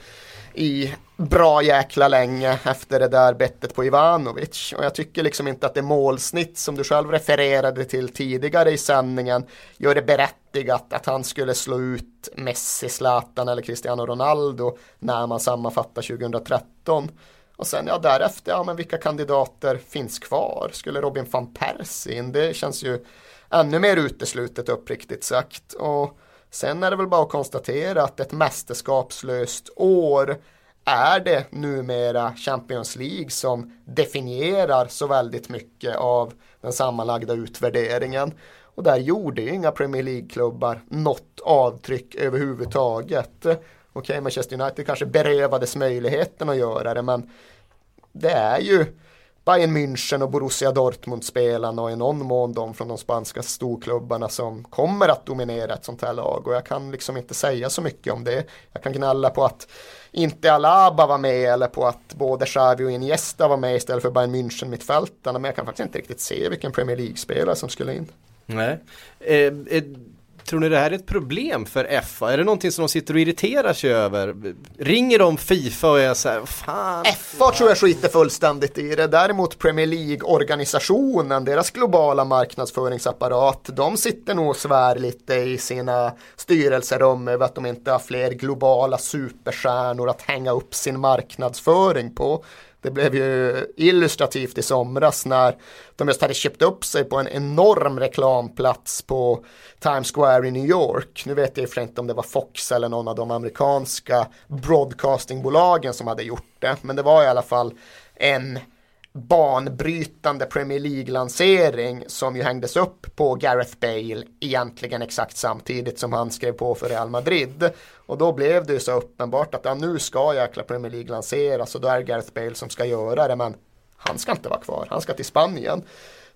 i bra jäkla länge efter det där bettet på Ivanovic. Och jag tycker liksom inte att det målsnitt som du själv refererade till tidigare i sändningen gör det berättigat att han skulle slå ut Messi, Zlatan eller Cristiano Ronaldo när man sammanfattar 2013. Och sen ja därefter, ja men vilka kandidater finns kvar? Skulle Robin van Persie in? Det känns ju ännu mer uteslutet uppriktigt sagt. Och sen är det väl bara att konstatera att ett mästerskapslöst år är det numera Champions League som definierar så väldigt mycket av den sammanlagda utvärderingen. Och där gjorde ju inga Premier League-klubbar något avtryck överhuvudtaget. Okej, okay, Manchester United kanske berövades möjligheten att göra det, men det är ju Bayern München och Borussia Dortmund-spelarna och i någon mån de från de spanska storklubbarna som kommer att dominera ett sånt här lag och jag kan liksom inte säga så mycket om det. Jag kan gnälla på att inte Alaba var med eller på att både Xavi och Iniesta var med istället för Bayern München mittfältarna men jag kan faktiskt inte riktigt se vilken Premier League-spelare som skulle in. Nej. Eh, eh Tror ni det här är ett problem för FA? Är det någonting som de sitter och irriterar sig över? Ringer de Fifa och är så här, fan. FA tror jag skiter fullständigt i det. Däremot Premier League-organisationen, deras globala marknadsföringsapparat, de sitter nog och svär lite i sina styrelserum över att de inte har fler globala superstjärnor att hänga upp sin marknadsföring på. Det blev ju illustrativt i somras när de just hade köpt upp sig på en enorm reklamplats på Times Square i New York. Nu vet jag inte om det var Fox eller någon av de amerikanska broadcastingbolagen som hade gjort det. Men det var i alla fall en banbrytande Premier League-lansering som ju hängdes upp på Gareth Bale egentligen exakt samtidigt som han skrev på för Real Madrid. Och då blev det ju så uppenbart att ja, nu ska jäkla Premier League lanseras och då är det Gareth Bale som ska göra det men han ska inte vara kvar, han ska till Spanien.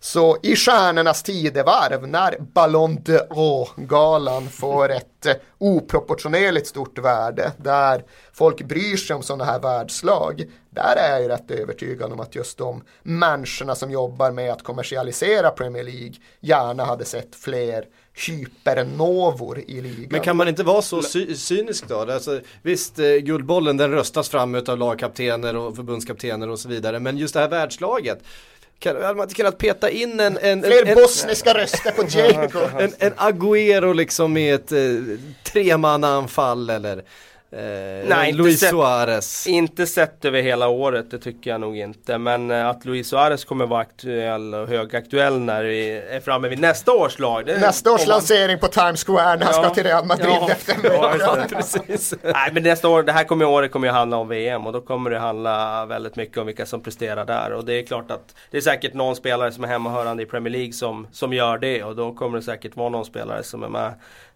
Så i stjärnornas tidevarv när Ballon d'Or-galan får ett eh, oproportionerligt stort värde där folk bryr sig om sådana här världslag där är jag ju rätt övertygad om att just de människorna som jobbar med att kommersialisera Premier League gärna hade sett fler hypernovor i ligan. Men kan man inte vara så cy cynisk då? Alltså, visst, eh, Guldbollen den röstas fram av lagkaptener och förbundskaptener och så vidare. Men just det här världslaget kan, hade man inte kunnat peta in en... en Fler en, bosniska en, röster på Diego. En, en Agüero liksom med ett eh, tremannaanfall eller Eh, Nej, Luis sett, Suarez. Inte sett över hela året, det tycker jag nog inte. Men eh, att Luis Suarez kommer vara aktuell och högaktuell när vi är framme vid nästa års lag. Det, nästa års man... lansering på Times Square när han ja, ska till Real Madrid ja, efter ja, precis. Nej men nästa år, det här kommer året kommer ju handla om VM och då kommer det handla väldigt mycket om vilka som presterar där. Och det är klart att det är säkert någon spelare som är hemmahörande i Premier League som, som gör det och då kommer det säkert vara någon spelare som är med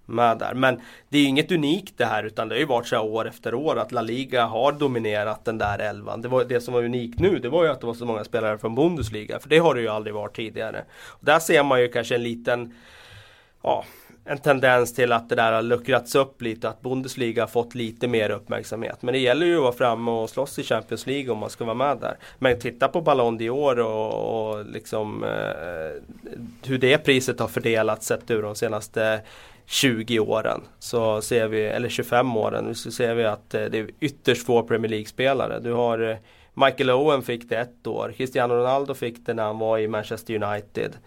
med där. Men det är ju inget unikt det här utan det har ju varit så här år efter år att La Liga har dominerat den där elvan. Det, var, det som var unikt nu det var ju att det var så många spelare från Bundesliga. För det har det ju aldrig varit tidigare. Och där ser man ju kanske en liten ja, en tendens till att det där har luckrats upp lite, att Bundesliga har fått lite mer uppmärksamhet. Men det gäller ju att vara framme och slåss i Champions League om man ska vara med där. Men titta på Ballon d'Or och, och liksom eh, hur det priset har fördelats sett ur de senaste 20 åren så ser vi, eller 25 åren, så ser vi att eh, det är ytterst få Premier League-spelare. Du har eh, Michael Owen fick det ett år, Cristiano Ronaldo fick det när han var i Manchester United.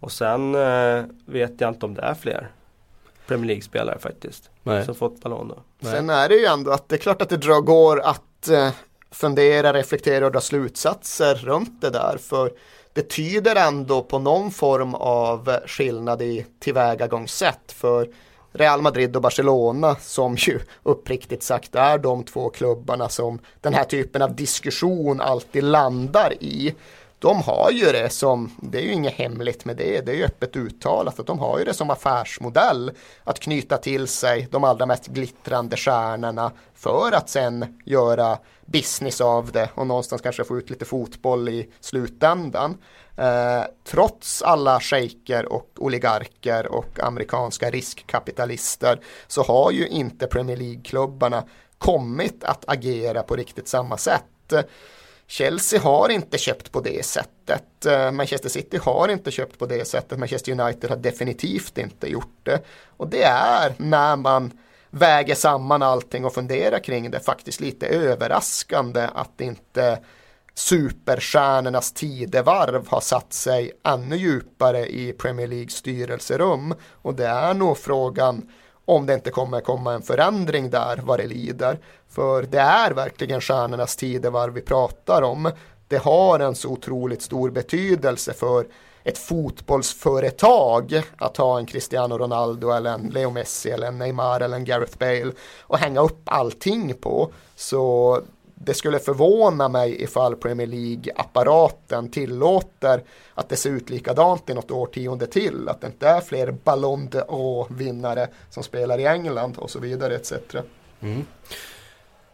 Och sen eh, vet jag inte om det är fler Premier League-spelare faktiskt. Nej. Som fått Ballon då. Sen är det ju ändå att det är klart att det drar, går att eh, fundera, reflektera och dra slutsatser runt det där. För det tyder ändå på någon form av skillnad i tillvägagångssätt för Real Madrid och Barcelona som ju uppriktigt sagt är de två klubbarna som den här typen av diskussion alltid landar i de har ju det som, det är ju inget hemligt med det, det är ju öppet uttalat att de har ju det som affärsmodell att knyta till sig de allra mest glittrande stjärnorna för att sen göra business av det och någonstans kanske få ut lite fotboll i slutändan. Eh, trots alla shejker och oligarker och amerikanska riskkapitalister så har ju inte Premier League-klubbarna kommit att agera på riktigt samma sätt. Chelsea har inte köpt på det sättet. Eh, Manchester City har inte köpt på det sättet. Manchester United har definitivt inte gjort det. Och det är när man väger samman allting och funderar kring det faktiskt lite överraskande att inte superstjärnornas tidevarv har satt sig ännu djupare i Premier Leagues styrelserum och det är nog frågan om det inte kommer komma en förändring där vad det lider. För det är verkligen stjärnornas tidevarv vi pratar om. Det har en så otroligt stor betydelse för ett fotbollsföretag att ha en Cristiano Ronaldo eller en Leo Messi eller en Neymar eller en Gareth Bale och hänga upp allting på. Så det skulle förvåna mig ifall Premier League-apparaten tillåter att det ser ut likadant i något årtionde till. Att det inte är fler Ballon d'Or-vinnare som spelar i England och så vidare etc. Mm.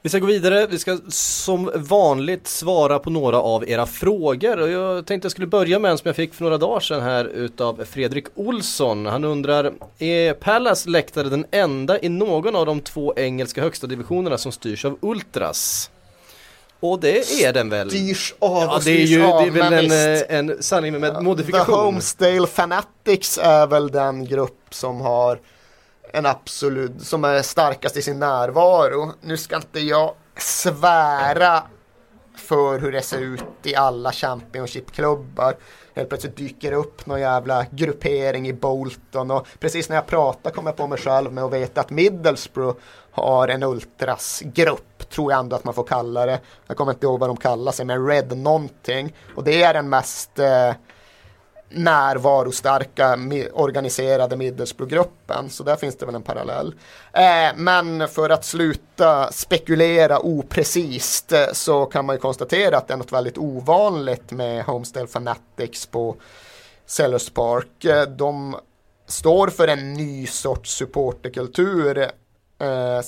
Vi ska gå vidare, vi ska som vanligt svara på några av era frågor och jag tänkte jag skulle börja med en som jag fick för några dagar sedan här utav Fredrik Olsson. Han undrar, är Palace läktare den enda i någon av de två engelska högsta divisionerna som styrs av Ultras? Och det är den väl? Styrs av ja, det är ju det är väl en, eh, en sanning med modifikation. The Homestale Fanatics är väl den grupp som har en absolut, som är starkast i sin närvaro. Nu ska inte jag svära för hur det ser ut i alla Championship-klubbar. Helt plötsligt dyker upp någon jävla gruppering i Bolton och precis när jag pratar kommer jag på mig själv med att veta att Middlesbrough har en ultrasgrupp, tror jag ändå att man får kalla det. Jag kommer inte ihåg vad de kallar sig, men Red någonting. Och det är den mest eh, närvarostarka organiserade Middlesbrough-gruppen. Så där finns det väl en parallell. Eh, men för att sluta spekulera oprecist eh, så kan man ju konstatera att det är något väldigt ovanligt med Homestead Fanatics på Sellers Park. Eh, de står för en ny sorts supporterkultur eh,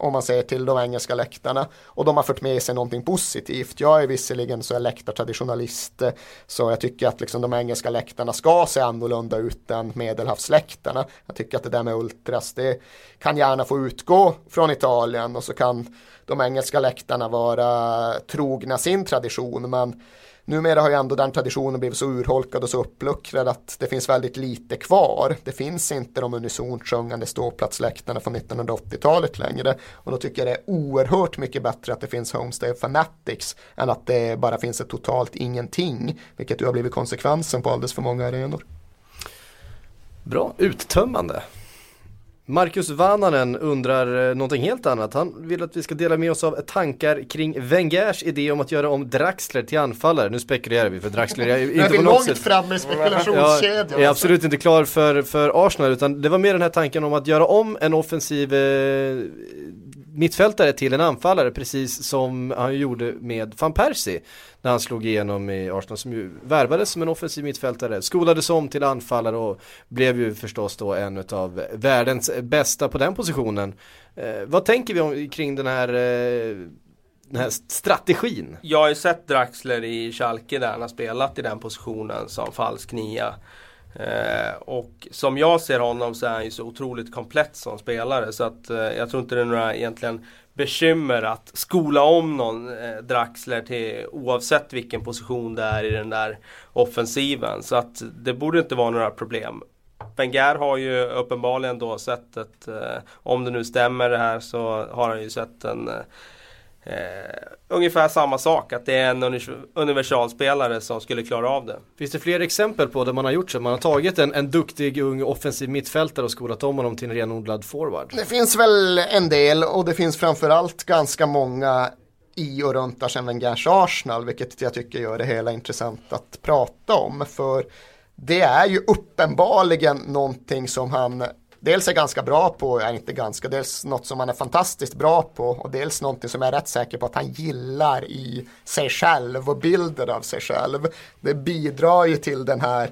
om man ser till de engelska läktarna. Och de har fört med sig någonting positivt. Jag är visserligen så är läktartraditionalist eh, så jag tycker att liksom de engelska läktarna ska se annorlunda ut än medelhavsläktarna. Jag tycker att det där med ultras det kan gärna få utgå från Italien och så kan de engelska läktarna vara trogna sin tradition men Numera har ju ändå den traditionen blivit så urholkad och så uppluckrad att det finns väldigt lite kvar. Det finns inte de unisont sjungande ståplatsläktarna från 1980-talet längre. Och då tycker jag det är oerhört mycket bättre att det finns Homestay Fanatics än att det bara finns ett totalt ingenting. Vilket ju har blivit konsekvensen på alldeles för många arenor. Bra, uttömmande. Marcus Vananen undrar eh, någonting helt annat. Han vill att vi ska dela med oss av tankar kring Wengers idé om att göra om Draxler till anfallare. Nu spekulerar vi för Draxler är inte på något sätt. fram i spekulationskedjan. Jag är absolut inte klar för, för Arsenal utan det var mer den här tanken om att göra om en offensiv eh, mittfältare till en anfallare precis som han gjorde med van Persie när han slog igenom i Arsenal som ju värvades som en offensiv mittfältare, skolades om till anfallare och blev ju förstås då en av världens bästa på den positionen. Eh, vad tänker vi om, kring den här eh, den här strategin? Jag har ju sett Draxler i Schalke där han har spelat i den positionen som falsk nia. Eh, och som jag ser honom så är han ju så otroligt komplett som spelare så att eh, jag tror inte det är några egentligen bekymmer att skola om någon eh, Draxler till oavsett vilken position det är i den där offensiven. Så att det borde inte vara några problem. Wenger har ju uppenbarligen då sett ett, eh, om det nu stämmer det här så har han ju sett en eh, eh, ungefär samma sak, att det är en universalspelare som skulle klara av det. Finns det fler exempel på där man har gjort så? Man har tagit en, en duktig ung offensiv mittfältare och skolat om honom till en renodlad forward. Det finns väl en del och det finns framförallt ganska många i och runt Arsene Wengers Arsenal, vilket jag tycker gör det hela intressant att prata om. För det är ju uppenbarligen någonting som han dels är ganska bra på, är inte ganska, dels något som han är fantastiskt bra på och dels någonting som jag är rätt säker på att han gillar i sig själv och bilden av sig själv. Det bidrar ju till den här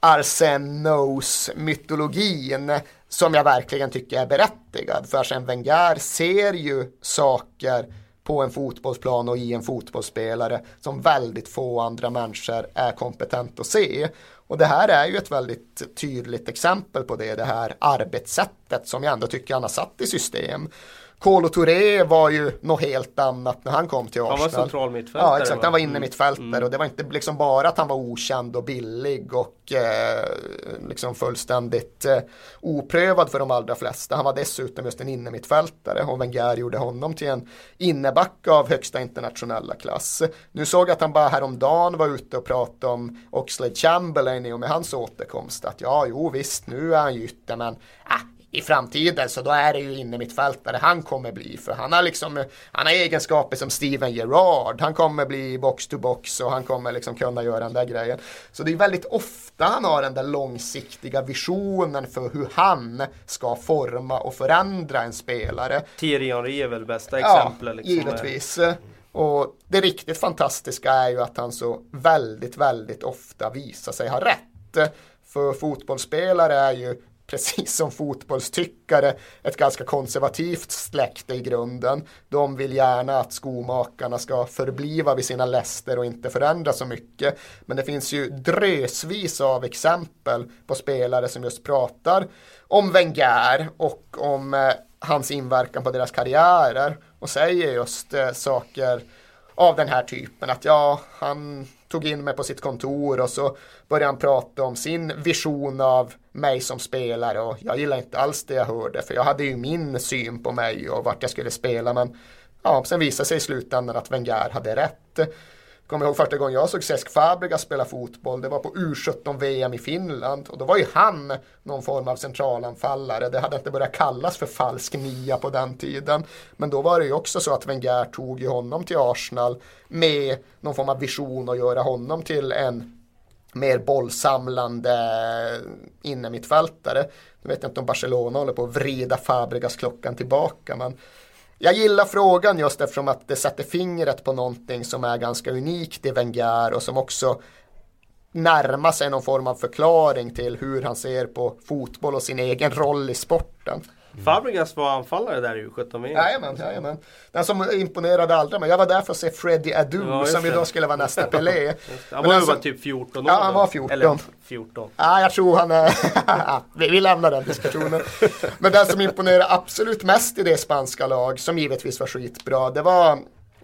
Arsenos mytologin som jag verkligen tycker är berättigad. För Arsene Wenger ser ju saker på en fotbollsplan och i en fotbollsspelare som väldigt få andra människor är kompetent att se. Och det här är ju ett väldigt tydligt exempel på det, det här arbetssättet som jag ändå tycker han har satt i system. Kolo Touré var ju något helt annat när han kom till Arsenal. Han var central mittfältare. Ja exakt, han var inne mittfältare mm. och det var inte liksom bara att han var okänd och billig och eh, liksom fullständigt eh, oprövad för de allra flesta. Han var dessutom just en innermittfältare och Wenger gjorde honom till en inneback av högsta internationella klass. Nu såg jag att han bara häromdagen var ute och pratade om Oxlade Chamberlain i och med hans återkomst. Att ja, jo visst, nu är han ju ytter men ah, i framtiden så då är det ju inne mittfältare han kommer bli. För han har liksom han har egenskaper som Steven Gerrard. Han kommer bli box to box och han kommer liksom kunna göra den där grejen. Så det är väldigt ofta han har den där långsiktiga visionen för hur han ska forma och förändra en spelare. Thierry Henry är väl bästa exemplet ja, liksom. givetvis. Och det riktigt fantastiska är ju att han så väldigt väldigt ofta visar sig ha rätt. För fotbollsspelare är ju precis som fotbollstyckare ett ganska konservativt släkte i grunden. De vill gärna att skomakarna ska förbliva vid sina läster och inte förändra så mycket. Men det finns ju drösvis av exempel på spelare som just pratar om Wenger och om eh, hans inverkan på deras karriärer och säger just eh, saker av den här typen att ja, han tog in mig på sitt kontor och så började han prata om sin vision av mig som spelare och jag gillade inte alls det jag hörde för jag hade ju min syn på mig och vart jag skulle spela men ja, sen visade sig i slutändan att Wenger hade rätt. Kommer ihåg första gången jag såg Cesc Fabregas spela fotboll. Det var på U17-VM i Finland. Och då var ju han någon form av centralanfallare. Det hade inte börjat kallas för falsk nia på den tiden. Men då var det ju också så att Wenger tog ju honom till Arsenal med någon form av vision att göra honom till en mer bollsamlande innermittfältare. Nu vet jag inte om Barcelona håller på att vrida Fabregas klockan tillbaka. Men jag gillar frågan just eftersom att det sätter fingret på någonting som är ganska unikt i Wenger och som också närmar sig någon form av förklaring till hur han ser på fotboll och sin egen roll i sporten. Mm. Fabregas var anfallare där i U17 VM. Jajamän, jajamän. Den som imponerade allra men jag var där för att se Freddie Adu ja, som ju då skulle vara nästa Pelé. Han var ju bara typ 14 år. Ja, han var 14. Eller 14. Ja, jag tror han är... vi, vi lämnar den diskussionen. men den som imponerade absolut mest i det spanska lag, som givetvis var skitbra, det var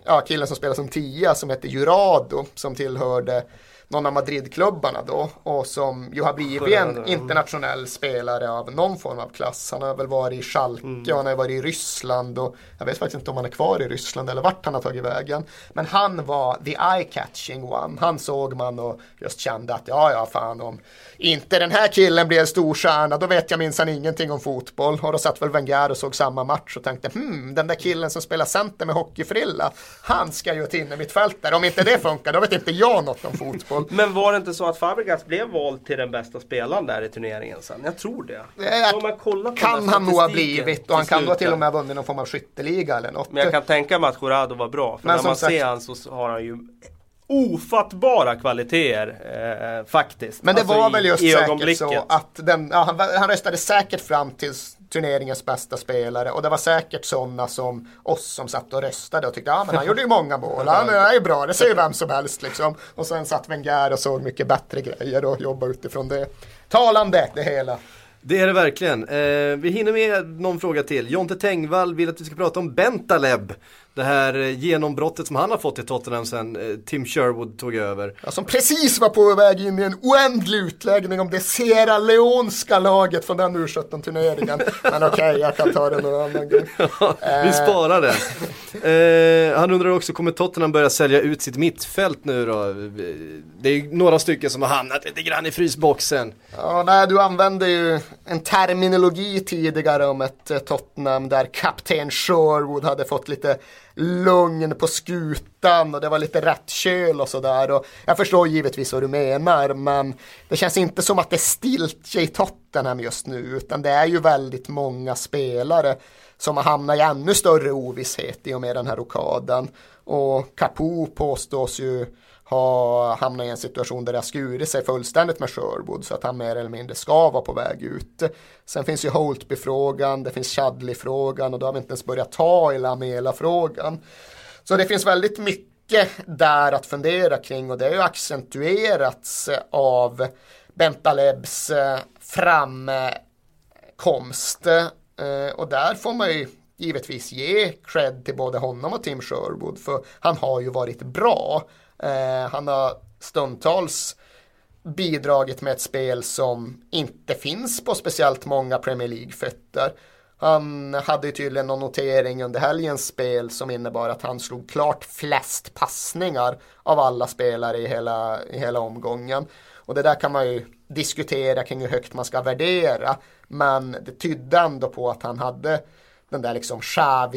ja, killen som spelade som tia som hette Jurado, som tillhörde någon av Madridklubbarna då och som ju har blivit en internationell spelare av någon form av klass. Han har väl varit i Schalke mm. och han har varit i Ryssland och jag vet faktiskt inte om han är kvar i Ryssland eller vart han har tagit vägen. Men han var the eye-catching one. Han såg man och just kände att ja, ja, fan om inte den här killen blir en storstjärna då vet jag minsann ingenting om fotboll. Och då satt väl Wenger och såg samma match och tänkte hmm, den där killen som spelar center med hockeyfrilla, han ska ju till innermittfältare. Om inte det funkar då vet inte jag något om fotboll. Men var det inte så att Fabregas blev vald till den bästa spelaren där i turneringen sen? Jag tror det. Om man kollar på kan han nog ha blivit och han kan då till och med ha vunnit någon form av skytteliga eller något. Men jag kan tänka mig att Jurado var bra. För Men när man ser han så har han ju ofattbara kvaliteter eh, faktiskt. Men det alltså var väl just i, i säkert så att den, ja, han, han röstade säkert fram till turneringens bästa spelare och det var säkert sådana som oss som satt och röstade och tyckte ja men han gjorde ju många mål, han är ju bra, det säger vem som helst liksom. Och sen satt Wenger och såg mycket bättre grejer och jobbade utifrån det. Talande det hela. Det är det verkligen. Eh, vi hinner med någon fråga till. Jonte Tengvall vill att vi ska prata om Bentaleb det här eh, genombrottet som han har fått i Tottenham sen eh, Tim Sherwood tog över. Ja, som precis var på väg in i en oändlig utläggning om det Sierra Leonska laget från den U17-turneringen. Men okej, okay, jag kan ta det någon annan gång. Ja, vi sparar det. Eh, han undrar också, kommer Tottenham börja sälja ut sitt mittfält nu då? Det är några stycken som har hamnat lite grann i frysboxen. Ja, nej, du använde ju en terminologi tidigare om ett Tottenham där kapten Sherwood hade fått lite lugn på skutan och det var lite rätt köl och sådär. Jag förstår givetvis vad du menar men det känns inte som att det är stiltje i Tottenham just nu utan det är ju väldigt många spelare som har hamnat i ännu större ovisshet i och med den här rokaden. Och Capo påstås ju ha hamnat i en situation där det har skurit sig fullständigt med Sherwood så att han mer eller mindre ska vara på väg ut. Sen finns ju Holtby-frågan, det finns Chadley-frågan och då har vi inte ens börjat ta i Lamela-frågan. Så det finns väldigt mycket där att fundera kring och det har ju accentuerats av Bentalebs eh, framkomst. Eh, och där får man ju givetvis ge cred till både honom och Tim Sherwood för han har ju varit bra. Eh, han har stundtals bidragit med ett spel som inte finns på speciellt många Premier League-fötter. Han hade tydligen någon notering under helgens spel som innebar att han slog klart flest passningar av alla spelare i hela, i hela omgången. Och det där kan man ju diskutera kring hur högt man ska värdera. Men det tydde ändå på att han hade den där liksom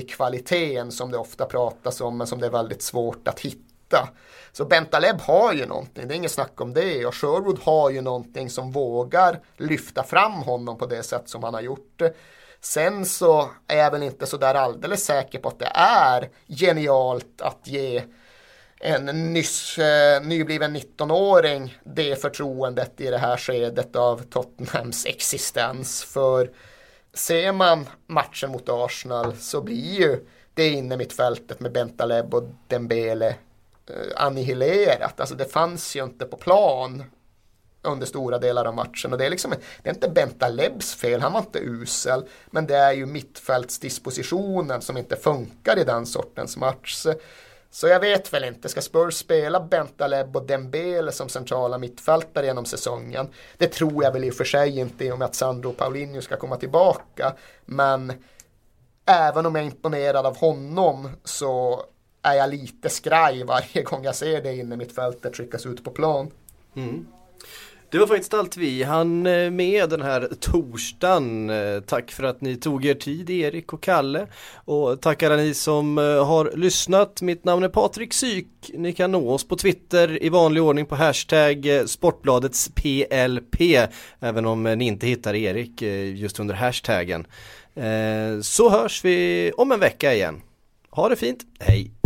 kvaliteten som det ofta pratas om men som det är väldigt svårt att hitta. Så Bentaleb har ju någonting, det är inget snack om det. Och Sherwood har ju någonting som vågar lyfta fram honom på det sätt som han har gjort. Sen så är jag väl inte så där alldeles säker på att det är genialt att ge en nyss eh, nybliven 19-åring det förtroendet i det här skedet av Tottenhams existens. För ser man matchen mot Arsenal så blir ju det inne mittfältet med Bentaleb och Dembele Eh, annihilerat. Alltså det fanns ju inte på plan under stora delar av matchen och det är liksom det är inte Bentalebs fel, han var inte usel men det är ju mittfältsdispositionen som inte funkar i den sortens match. Så jag vet väl inte, ska Spurs spela Bentaleb och Dembele som centrala mittfältare genom säsongen? Det tror jag väl i och för sig inte i och med att Sandro Paulinho ska komma tillbaka. Men även om jag är imponerad av honom så är jag lite skraj varje gång jag ser det inne mitt fältet skickas ut på plan. Mm. Det var faktiskt allt vi hann eh, med den här torsdagen. Eh, tack för att ni tog er tid Erik och Kalle. Och tack alla ni som eh, har lyssnat. Mitt namn är Patrik Syk. Ni kan nå oss på Twitter i vanlig ordning på hashtag Sportbladets PLP. Även om ni inte hittar Erik just under hashtaggen. Så hörs vi om en vecka igen. Ha det fint, hej!